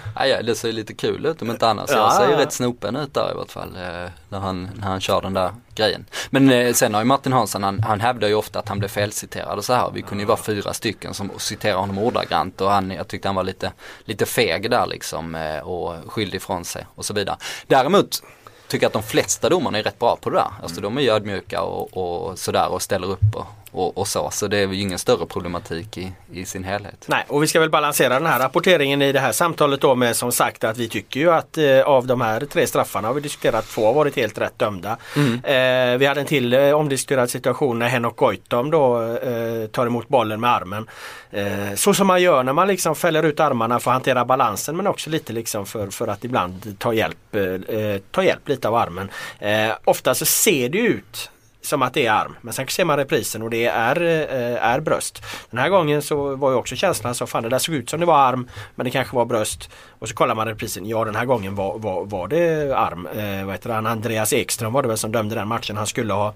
det ser lite kul ut om inte annat. Så Ja, jag ser ju rätt snopen ut där i vart fall. Eh, när, han, när han kör den där grejen. Men eh, sen har ju Martin Hansson, han, han hävdar ju ofta att han blev felciterad och så här. Vi kunde ju vara fyra stycken som citerar honom ordagrant och han, jag tyckte han var lite, lite feg där liksom eh, och skyldig ifrån sig och så vidare. Däremot tycker jag att de flesta domarna är rätt bra på det där. Alltså de är ju ödmjuka och, och sådär och ställer upp och, och, och så. Så det är ju ingen större problematik i, i sin helhet. Nej, och vi ska väl balansera den här rapporteringen i det här samtalet då med som sagt att vi tycker ju att eh, av de här tre straffarna har vi diskuterat två har varit helt rätt dömda. Eh, vi hade en till eh, omdiskuterad situation när Henok Goitom då eh, tar emot bollen med armen. Eh, så som man gör när man liksom fäller ut armarna för att hantera balansen men också lite liksom för, för att ibland ta hjälp, eh, ta hjälp lite av armen. Eh, ofta så ser det ut som att det är arm. Men sen ser man reprisen och det är, eh, är bröst. Den här gången så var ju också känslan så fan det där såg ut som det var arm men det kanske var bröst. Och så kollar man reprisen. Ja den här gången var, var, var det arm. Eh, vad heter han? Andreas Ekström var det väl som dömde den matchen. Han skulle ha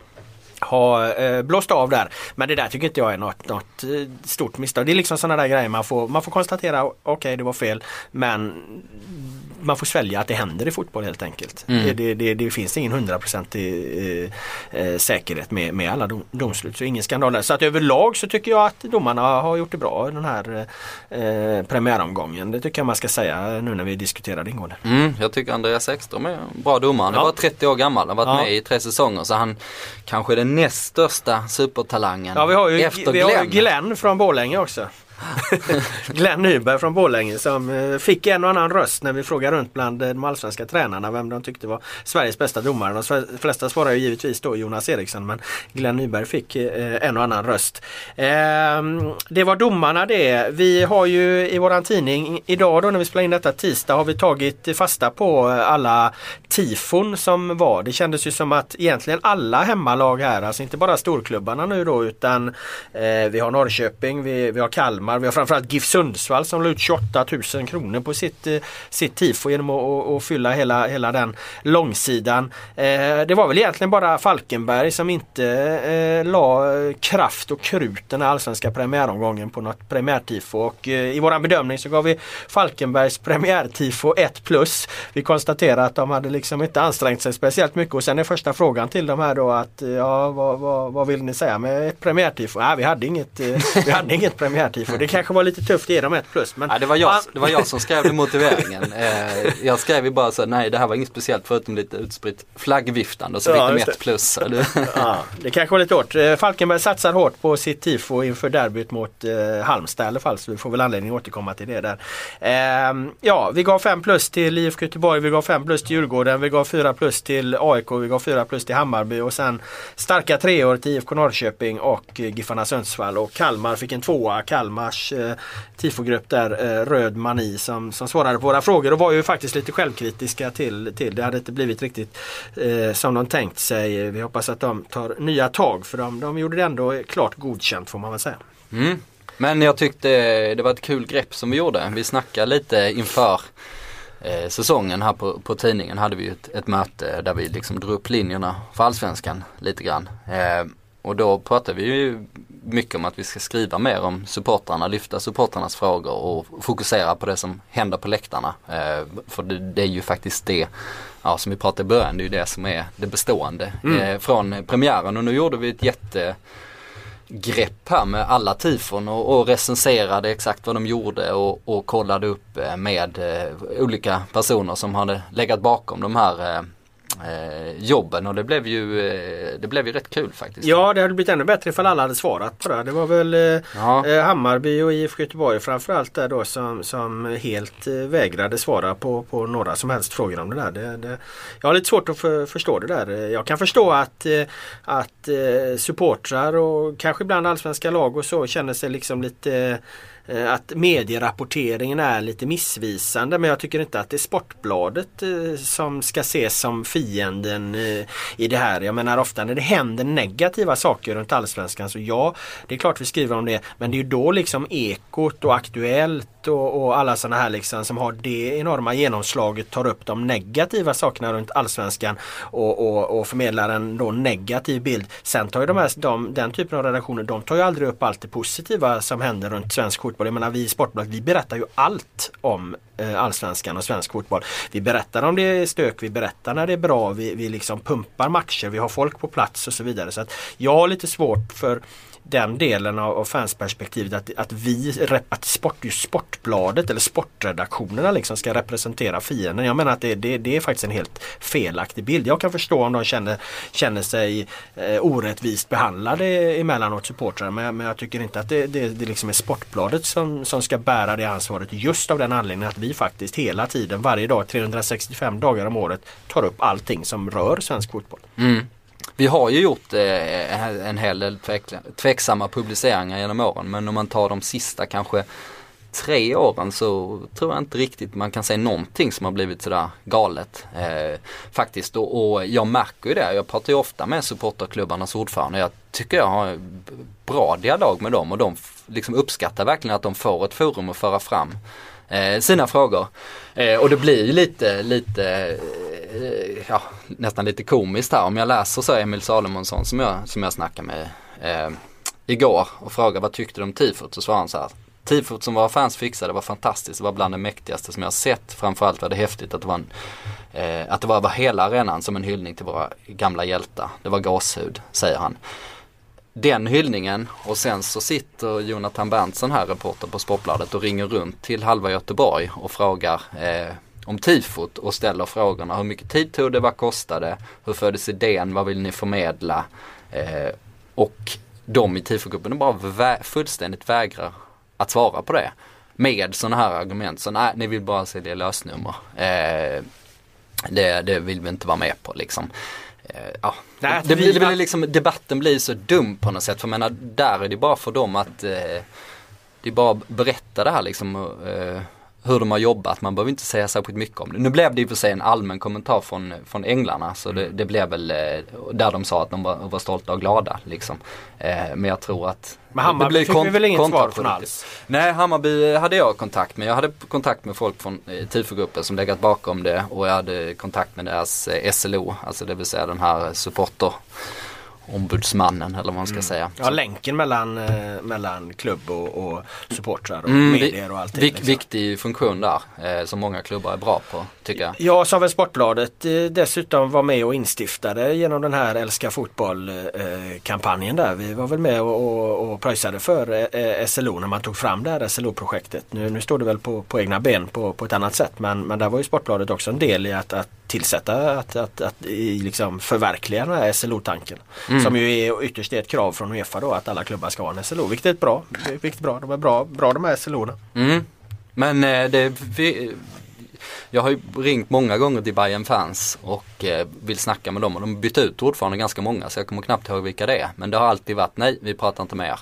ha eh, blåst av där. Men det där tycker inte jag är något, något eh, stort misstag. Det är liksom sådana där grejer man får, man får konstatera, okej det var fel. Men man får svälja att det händer i fotboll helt enkelt. Det, det, det, det finns ingen hundraprocentig eh, säkerhet med, med alla dom, domslut. Så ingen skandal där. Så att överlag så tycker jag att domarna har gjort det bra i den här eh, premiäromgången. Det tycker jag man ska säga nu när vi diskuterar det ingående. Mm, jag tycker Andreas Ekström är en bra domare. Han är Ja. bara 30 år gammal, han har varit Ja. med i tre säsonger så han kanske är den näst största supertalangen Ja vi har ju, efter vi har Glenn. Glenn från Borlänge också. <laughs> Glenn Nyberg från Borlänge som eh, fick en och annan röst när vi frågade runt bland eh, de allsvenska tränarna vem de tyckte var Sveriges bästa domare. De flesta svarar ju givetvis då Jonas Eriksson men Glenn Nyberg fick eh, en och annan röst. Ehm, det var domarna det. Vi har ju i våran tidning idag då när vi spelar in detta tisdag har vi tagit fasta på alla tifon som var. Det kändes ju som att egentligen alla hemmalag här, alltså inte bara storklubbarna nu då utan vi har Norrköping, vi, vi har Kalmar, vi har framförallt GIF Sundsvall som la ut 28 000 kronor på sitt, eh, sitt tifo genom att, att, fylla hela, hela den långsidan. Eh, det var väl egentligen bara Falkenberg som inte eh, la eh, kraft och krut den här allsvenska premiäromgången på något premiärtifo och eh, i våran bedömning så gav vi Falkenbergs premiärtifo 1 plus. Vi konstaterar att de hade liksom inte ansträngt sig speciellt mycket och sen är första frågan till dem här då att eh, ja vad, vad, vad vill ni säga med ett premiärtifo? Nej vi hade inget, vi hade inget premiärtifo. Det kanske var lite tufft att ge dem 1 plus. Men Ja, det, var jag, det var jag som skrev <laughs> motiveringen. Eh, jag skrev ju bara så nej det här var inget speciellt förutom lite utspritt flaggviftande och så Ja, fick de ett plus. <laughs> Ja, det kanske var lite hårt. Eh, Falkenberg satsar hårt på sitt tifo inför derbyt mot eh, Halmstad i alla fall så vi får väl anledning att återkomma till det där. Ehm, ja, vi gav 5 plus till IFK Göteborg, vi gav 5 plus till Djurgården, vi gav 4 plus till AIK, vi gav 4 plus till Hammarby och sen starka treor till IFK Norrköping och eh, Giffarna Sundsvall och Kalmar fick en tvåa. Kalmars eh, tifogrupp där, eh, Röd Mani som, som svarade på våra frågor och var ju faktiskt lite självkritiska till, till det hade inte blivit riktigt eh, som de tänkt sig. Vi hoppas att de tar nya tag för de, de gjorde det ändå klart godkänt får man väl säga. Mm. Men jag tyckte det var ett kul grepp som vi gjorde. Vi snackade lite inför eh, säsongen här på, på tidningen hade vi ett, ett möte där vi liksom drog upp linjerna för allsvenskan lite grann. Eh, och då pratade vi ju mycket om att vi ska skriva mer om supportrarna, lyfta supportrarnas frågor och fokusera på det som händer på läktarna. Eh, för det, det är ju faktiskt det, ja som vi pratade i början, det är ju det som är det bestående. Eh, från premiären och nu gjorde vi ett jätte grepp här med alla tifon och, och recenserade exakt vad de gjorde och, och kollade upp eh, med eh, olika personer som hade legat bakom de här eh, jobben och det blev ju eh, det blev ju rätt kul faktiskt. Ja det hade blivit ännu bättre ifall alla hade svarat på det. Det var väl eh, Ja. eh, Hammarby och IFK Göteborg framförallt där då som, som helt eh, vägrade svara på, på några som helst frågor om det där. Det, det, jag har lite svårt att för, förstå det där. Eh, Jag kan förstå att, eh, att eh, supportrar och kanske ibland allsvenska lag och så känner sig liksom lite eh, Eh, att medierapporteringen är lite missvisande men jag tycker inte att det är Sportbladet eh, som ska ses som fienden eh, i det här. Jag menar ofta när det händer negativa saker runt Allsvenskan så ja, det är klart vi skriver om det men det är ju då liksom Ekot och Aktuellt och, och alla sådana här liksom som har det enorma genomslaget tar upp de negativa sakerna runt Allsvenskan och, och, och förmedlar en då negativ bild. Sen tar ju de här, de, den typen av redaktioner, de tar ju aldrig upp allt det positiva som händer runt svensk fotboll. Jag menar vi i Sportbladet, vi berättar ju allt om eh, Allsvenskan och svensk fotboll. Vi berättar om det är stök, vi berättar när det är bra, vi, vi liksom pumpar matcher, vi har folk på plats och så vidare. Så att jag har lite svårt för den delen av, av fansperspektivet att, att vi, att sport, just Sportbladet eller sportredaktionerna liksom ska representera fienden. Jag menar att det, det, det är faktiskt en helt felaktig bild. Jag kan förstå om de känner, känner sig eh, orättvist behandlade emellanåt supportrar men, men jag tycker inte att det, det, det liksom är Sportbladet som, som ska bära det ansvaret just av den anledningen att vi faktiskt hela tiden, varje dag, 365 dagar om året tar upp allting som rör svensk fotboll. Mm. Vi har ju gjort eh, en hel del tveksamma publiceringar genom åren men om man tar de sista kanske tre åren så tror jag inte riktigt man kan säga någonting som har blivit sådär galet. Eh, faktiskt och, och jag märker ju det. Jag pratar ju ofta med supporterklubbarnas ordförande. Jag tycker jag har en bra dialog med dem och de liksom uppskattar verkligen att de får ett forum att föra fram eh, sina frågor. Eh, och det blir ju lite, lite eh, Eh, ja, nästan lite komiskt här. Om jag läser så Emil Salomonsson som jag, som jag snackade med eh, igår och frågade vad tyckte du om tifot? Så svarade han så här. Tifot som våra fans fixade var fantastiskt. Det var bland det mäktigaste som jag sett. Framförallt var det häftigt att det var, en, eh, att det var, över hela arenan som en hyllning till våra gamla hjältar. Det var gåshud, säger han. Den hyllningen och sen så sitter Jonathan Berntsson här, reporter på Sportbladet och ringer runt till halva Göteborg och frågar eh, om tifot och ställer frågorna. Hur mycket tid tog det? Vad kostade? Hur föddes idén? Vad vill ni förmedla? Eh, och de i tifogruppen bara vä- fullständigt vägrar att svara på det. Med sådana här argument. Så nej, ni vill bara sälja lösnummer. Eh, det, det vill vi inte vara med på liksom. Eh, ja. Det, blir, det blir liksom, debatten blir så dum på något sätt. För jag menar, där är det bara för dem att eh, det är bara att berätta det här liksom. Eh, hur de har jobbat, man behöver inte säga särskilt mycket om det. Nu blev det i och för sig en allmän kommentar från, från änglarna så det, det blev väl eh, där de sa att de var, var stolta och glada liksom. Eh, men jag tror att Men Hammarby fick vi väl inget svar från alls? Nej, Hammarby hade jag kontakt med. Jag hade kontakt med folk från eh, tifogruppen som legat bakom det och jag hade kontakt med deras eh, SLO, alltså det vill säga den här supporter ombudsmannen eller vad man ska säga. Mm. Ja, länken mellan, eh, mellan klubb och, och supportrar och Mm, medier och allting. vik- liksom. Viktig funktion där eh, som många klubbar är bra på tycker jag. Ja, som väl Sportbladet eh, dessutom var med och instiftade genom den här Älska fotboll-kampanjen där. Vi var väl med och, och, och pröjsade för eh, SLO när man tog fram det här SLO-projektet. Nu, nu står det väl på, på egna ben på, på ett annat sätt men, men där var ju Sportbladet också en del i att, att tillsätta, att, att, att liksom förverkliga den här SLO-tanken. Som ju är ytterst är ett krav från Uefa då att alla klubbar ska ha en SLO, vilket är ett bra. Vilket är bra. De är bra, bra de här SLO-erna. Mm. Men eh, det, vi, jag har ju ringt många gånger till Bayern fans och eh, vill snacka med dem och de bytte ut ordförande ganska många så jag kommer knappt ihåg vilka det är. Men det har alltid varit nej, vi pratar inte med er.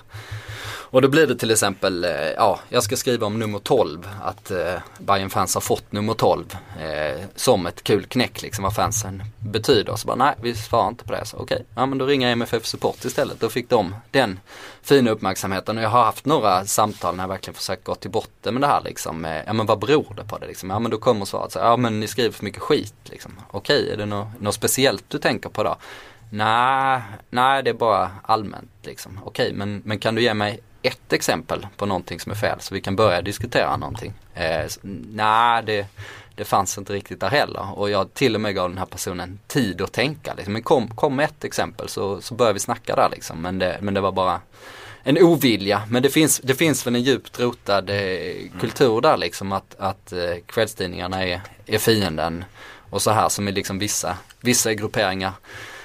Och då blir det till exempel, eh, ja, jag ska skriva om nummer 12, att eh, Bayern fans har fått nummer 12 eh, som ett kul knäck liksom vad fansen betyder. Så bara nej, vi svarar inte på det. Så okej, ja men då ringer jag MFF Support istället. Då fick de den fina uppmärksamheten och jag har haft några samtal när jag verkligen försökt gå till botten med det här liksom. Eh, ja men vad beror det på det liksom? Ja men då kommer svaret så ja men ni skriver för mycket skit liksom. Okej, är det något, något speciellt du tänker på då? Nej, nej det är bara allmänt liksom. Okej, men, men kan du ge mig ett exempel på någonting som är fel så vi kan börja diskutera någonting? Eh, nej, det, det fanns inte riktigt där heller. Och jag till och med gav den här personen tid att tänka. Liksom. Men kom, kom med ett exempel så, så började vi snacka där liksom. Men det, men det var bara en ovilja. Men det finns, det finns väl en djupt rotad eh, kultur där liksom att, att eh, kvällstidningarna är, är fienden. Och så här som är liksom vissa, vissa grupperingar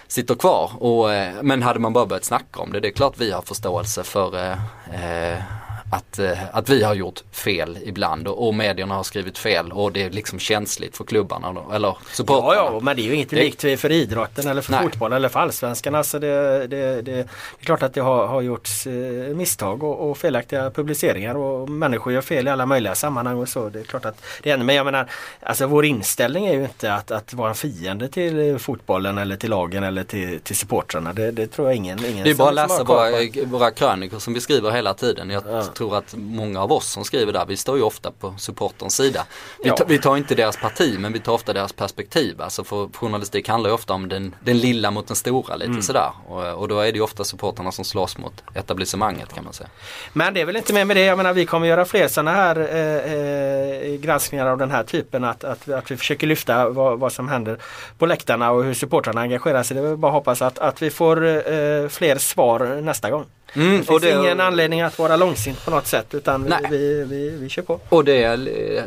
sitter kvar. Och, eh, men hade man bara börjat snacka om det, det är klart vi har förståelse för eh, eh att, eh, att vi har gjort fel ibland och, och medierna har skrivit fel och det är liksom känsligt för klubbarna eller supportrarna. Ja, ja, men det är ju inget unikt för idrotten eller för Nej. fotbollen eller för allsvenskan. Alltså det, det, det, det, är klart att det har, har gjorts eh, misstag och, och, felaktiga publiceringar och människor gör fel i alla möjliga sammanhang och så. Det är klart att det händer. Men jag menar, alltså vår inställning är ju inte att, att vara en fiende till fotbollen eller till lagen eller till, till supportrarna. Det, det tror jag ingen, ingen Det är bara att läsa våra, våra krönikor som vi skriver hela tiden. Jag ja tror att många av oss som skriver där, vi står ju ofta på supporterns sida. Vi, ja. tar, vi tar inte deras parti men vi tar ofta deras perspektiv. Alltså för journalistik handlar ju ofta om den, den lilla mot den stora lite mm. sådär. Och, och, då är det ju ofta supporterna som slåss mot etablissemanget kan man säga. Men det är väl inte mer med det. Jag menar vi kommer göra fler sådana här eh, eh, granskningar av den här typen. Att, att, att vi försöker lyfta vad, vad som händer på läktarna och hur supportrarna engagerar sig. Det är bara att hoppas att, att vi får eh, fler svar nästa gång. Mm, det finns det, ingen anledning att vara långsint på något sätt utan vi, vi, vi, vi, kör på. Och det är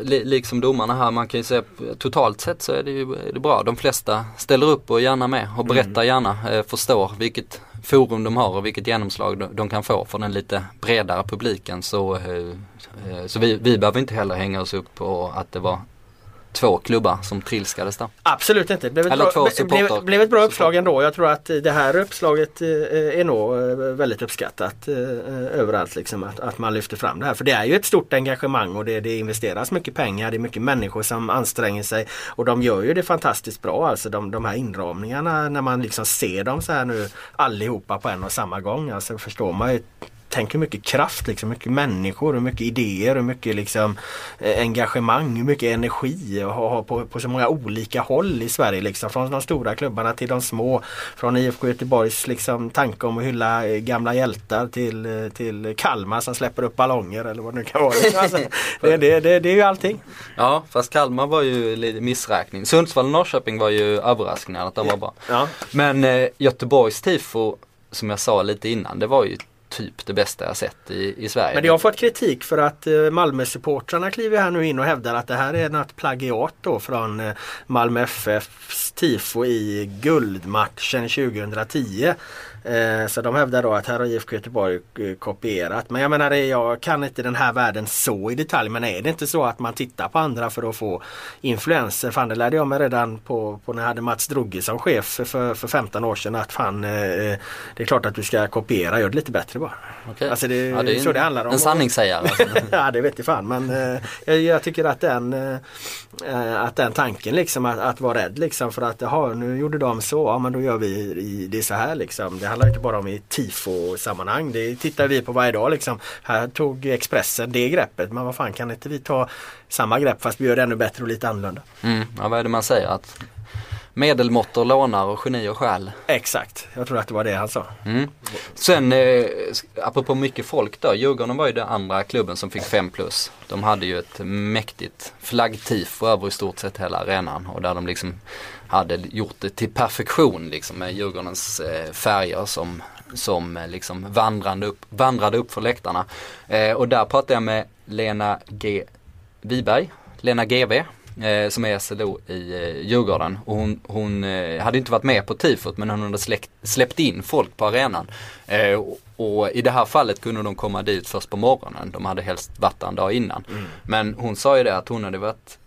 li, liksom domarna här, man kan ju säga totalt sett så är det ju är det bra. De flesta ställer upp och är gärna med och berättar mm. gärna, eh, förstår vilket forum de har och vilket genomslag de, de kan få för den lite bredare publiken. Så, eh, eh så vi, vi behöver inte heller hänga oss upp på att det var två klubbar som trilskades där. Absolut inte. Det blev ett, Eller bra, blev, blev ett bra uppslag ändå. Jag tror att det här uppslaget eh, är nog eh, väldigt uppskattat eh, överallt. Liksom, att, att man lyfter fram det här. För det är ju ett stort engagemang och det, det investeras mycket pengar. Det är mycket människor som anstränger sig. Och de gör ju det fantastiskt bra. Alltså de, de här inramningarna när man liksom ser dem så här nu allihopa på en och samma gång. Alltså förstår man ju tänk hur mycket kraft, liksom, mycket människor, hur mycket idéer, hur mycket liksom, eh, engagemang, hur mycket energi och ha, på, på så många olika håll i Sverige. Liksom, från de stora klubbarna till de små. Från IFK Göteborgs liksom, tanke om att hylla eh, gamla hjältar till, eh, till Kalmar som släpper upp ballonger eller vad det nu kan vara. Liksom. Alltså, <laughs> det, det, det, det, är ju allting. Ja fast Kalmar var ju lite missräkning. Sundsvall och Norrköping var ju överraskningar att de var bra. Ja. Men eh, Göteborgs tifo som jag sa lite innan det var ju typ det bästa jag sett i, i Sverige. Men det har fått kritik för att eh, Malmö-supportrarna kliver här nu in och hävdar att det här är något plagiat då från eh, Malmö FFs tifo i guldmatchen 2010. Eh, så de hävdar då att här har IFK Göteborg eh, kopierat. Men jag menar jag kan inte den här världen så i detalj. Men är det inte så att man tittar på andra för att få influenser? Fan det lärde jag mig redan på, på när jag hade Mats Drugge som chef för, för 15 år sedan. Att fan eh, det är klart att du ska kopiera, gör det lite bättre bara. Okay. Alltså det, ja, det är så en, det handlar om. En sanningssägare. Alltså. <laughs> ja det vet jag fan men jag, jag, tycker att den, att den tanken liksom att, att vara rädd liksom för att jaha nu gjorde de så, ja men då gör vi det så här liksom. Det handlar inte bara om i tifo-sammanhang. Det tittar vi på varje dag liksom. Här tog Expressen det greppet. Men vad fan kan inte vi ta samma grepp fast vi gör det ännu bättre och lite annorlunda. Mm, ja, vad är det man säger? Att medelmåttor lånar och genier stjäl. Exakt, jag tror att det var det han sa. Mm. Sen eh, apropå mycket folk då, Djurgården var ju den andra klubben som fick 5 plus. De hade ju ett mäktigt flaggtifo över i stort sett hela arenan och där de liksom hade gjort det till perfektion liksom med Djurgårdens eh, färger som, som eh, liksom vandrande upp, vandrade upp för läktarna. Eh, och där pratade jag med Lena G. Viberg, Lena GV eh, som är SLO i eh, Djurgården. Och hon, hon eh, hade inte varit med på tifot men hon hade släckt, släppt in folk på arenan. Eh, och, och, i det här fallet kunde de komma dit först på morgonen. De hade helst varit där en dag innan. Mm. Men hon sa ju det att hon hade varit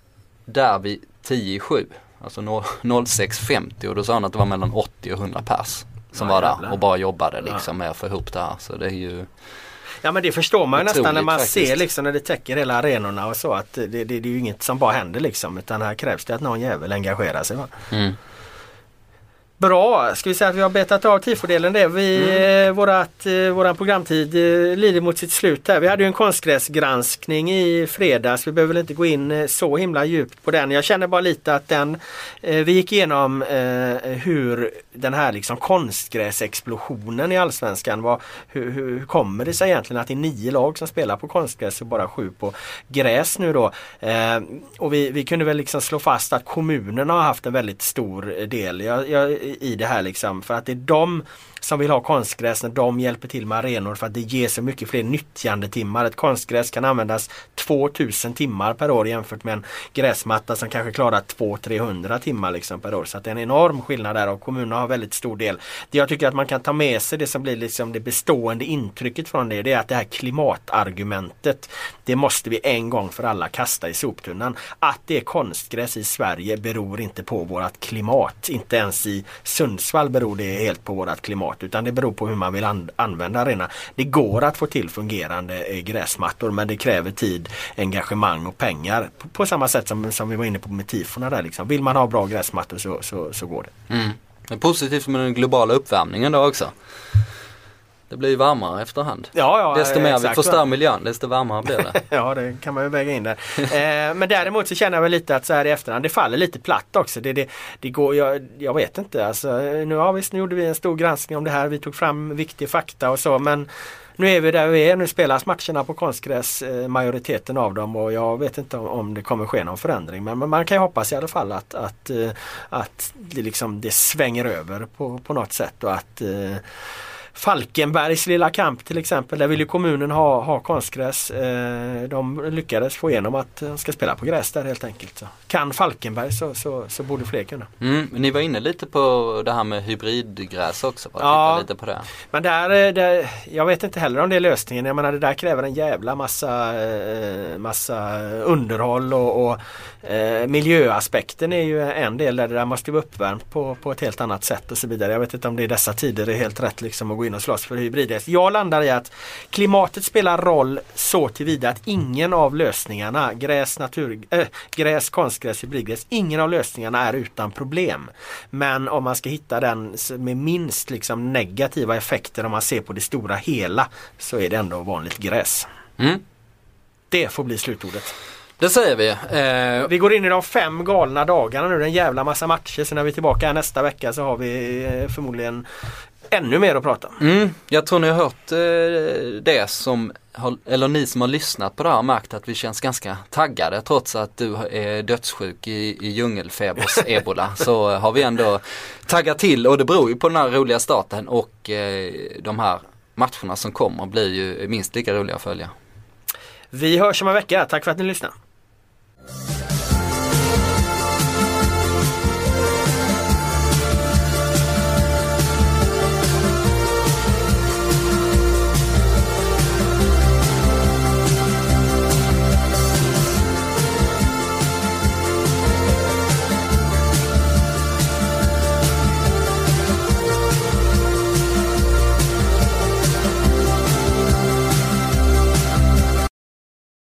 där vid 10 i 7 Alltså 06.50 och då sa han att det var mellan 80 och 100 pers som ja, var där och bara jobbade liksom med att få ihop det här. Så det är ju Ja men det förstår man ju nästan när man faktiskt. ser liksom när det täcker hela arenorna och så att det, det, det är ju inget som bara händer liksom utan här krävs det att någon jävel engagerar sig. Va? Mm. Bra, ska vi säga att vi har betat av tifodelen det. Vi, mm. eh, vårat, eh, våran programtid eh, lider mot sitt slut här. Vi hade ju en konstgräsgranskning i fredags. Vi behöver väl inte gå in så himla djupt på den. Jag känner bara lite att den, vi gick igenom hur den här liksom konstgräsexplosionen i Allsvenskan var. Hur, hur kommer det sig egentligen att det är nio lag som spelar på konstgräs och bara sju på gräs nu då. och vi, vi kunde väl liksom slå fast att kommunerna har haft en väldigt stor del. Jag, jag i det här liksom. För att det är de som vill ha konstgräs när de hjälper till med arenor för att det ger så mycket fler nyttjandetimmar. Ett konstgräs kan användas 2000 timmar per år jämfört med en gräsmatta som kanske klarar 200-300 timmar liksom per år. Så det är en enorm skillnad där och kommunerna har väldigt stor del. Det jag tycker att man kan ta med sig det som blir liksom det bestående intrycket från det, det är att det här klimatargumentet det måste vi en gång för alla kasta i soptunnan. Att det är konstgräs i Sverige beror inte på vårat klimat. Inte ens i Sundsvall beror det helt på vårat klimat klimat utan det beror på hur man vill an använda arenan. Det går att få till fungerande eh, gräsmattor men det kräver tid, engagemang och pengar. På, på samma sätt som, som vi var inne på med tifona där liksom. Vill man ha bra gräsmattor så, så, så går det. Mm. Det är positivt med den globala uppvärmningen då också. Det blir ju varmare efterhand. Ja, ja, desto mer vi förstör miljön desto varmare blir det. <laughs> ja det kan man ju väga in där. eh, men däremot så känner jag väl lite att så här i efterhand det faller lite platt också. Det, det, det går, jag, jag vet inte alltså. Nu, ja, visst, nu gjorde vi en stor granskning om det här. Vi tog fram viktig fakta och så men nu är vi där vi är. Nu spelas matcherna på konstgräs, eh, majoriteten av dem och jag vet inte om, om det kommer ske någon förändring. Men, men, man kan ju hoppas i alla fall att, att, eh, att det, liksom, det svänger över på, på något sätt och att eh, Falkenbergs lilla kamp till exempel. Där vill ju kommunen ha, ha konstgräs. Eh, de lyckades få igenom att de ska spela på gräs där helt enkelt. Så kan Falkenberg så, så, så borde fler kunna. Mm, ni var inne lite på det här med hybridgräs också. Bara ja, lite på det. Men där, eh, där, jag vet inte heller om det är lösningen. Jag menar det där kräver en jävla massa, eh, massa underhåll och, och miljöaspekten är ju en del där det där måste vara uppvärmt på, på ett helt annat sätt och så vidare. Jag vet inte om det i dessa tider är helt rätt liksom att gå in och slåss för hybridgräs. Jag landar i att klimatet spelar roll så tillvida att ingen av lösningarna, gräs, natur, äh, gräs, konstgräs, hybridgräs, ingen av lösningarna är utan problem. Men om man ska hitta den med minst liksom negativa effekter om man ser på det stora hela så är det ändå vanligt gräs. Mm. Det får bli slutordet. Det säger vi. Eh... Vi går in i de fem galna dagarna nu. En jävla massa matcher. Så när vi är tillbaka nästa vecka så har vi eh, förmodligen ännu mer att prata om. Mm, jag tror ni har hört eh, det som, har, eller ni som har lyssnat på det här har märkt att vi känns ganska taggade trots att du är dödssjuk i, i djungelfebers <laughs> ebola. så har vi ändå taggat till och det beror ju på den här roliga starten och eh, de här matcherna som kommer blir ju minst lika roliga att följa. Vi hörs om en vecka. Tack för att ni lyssnade.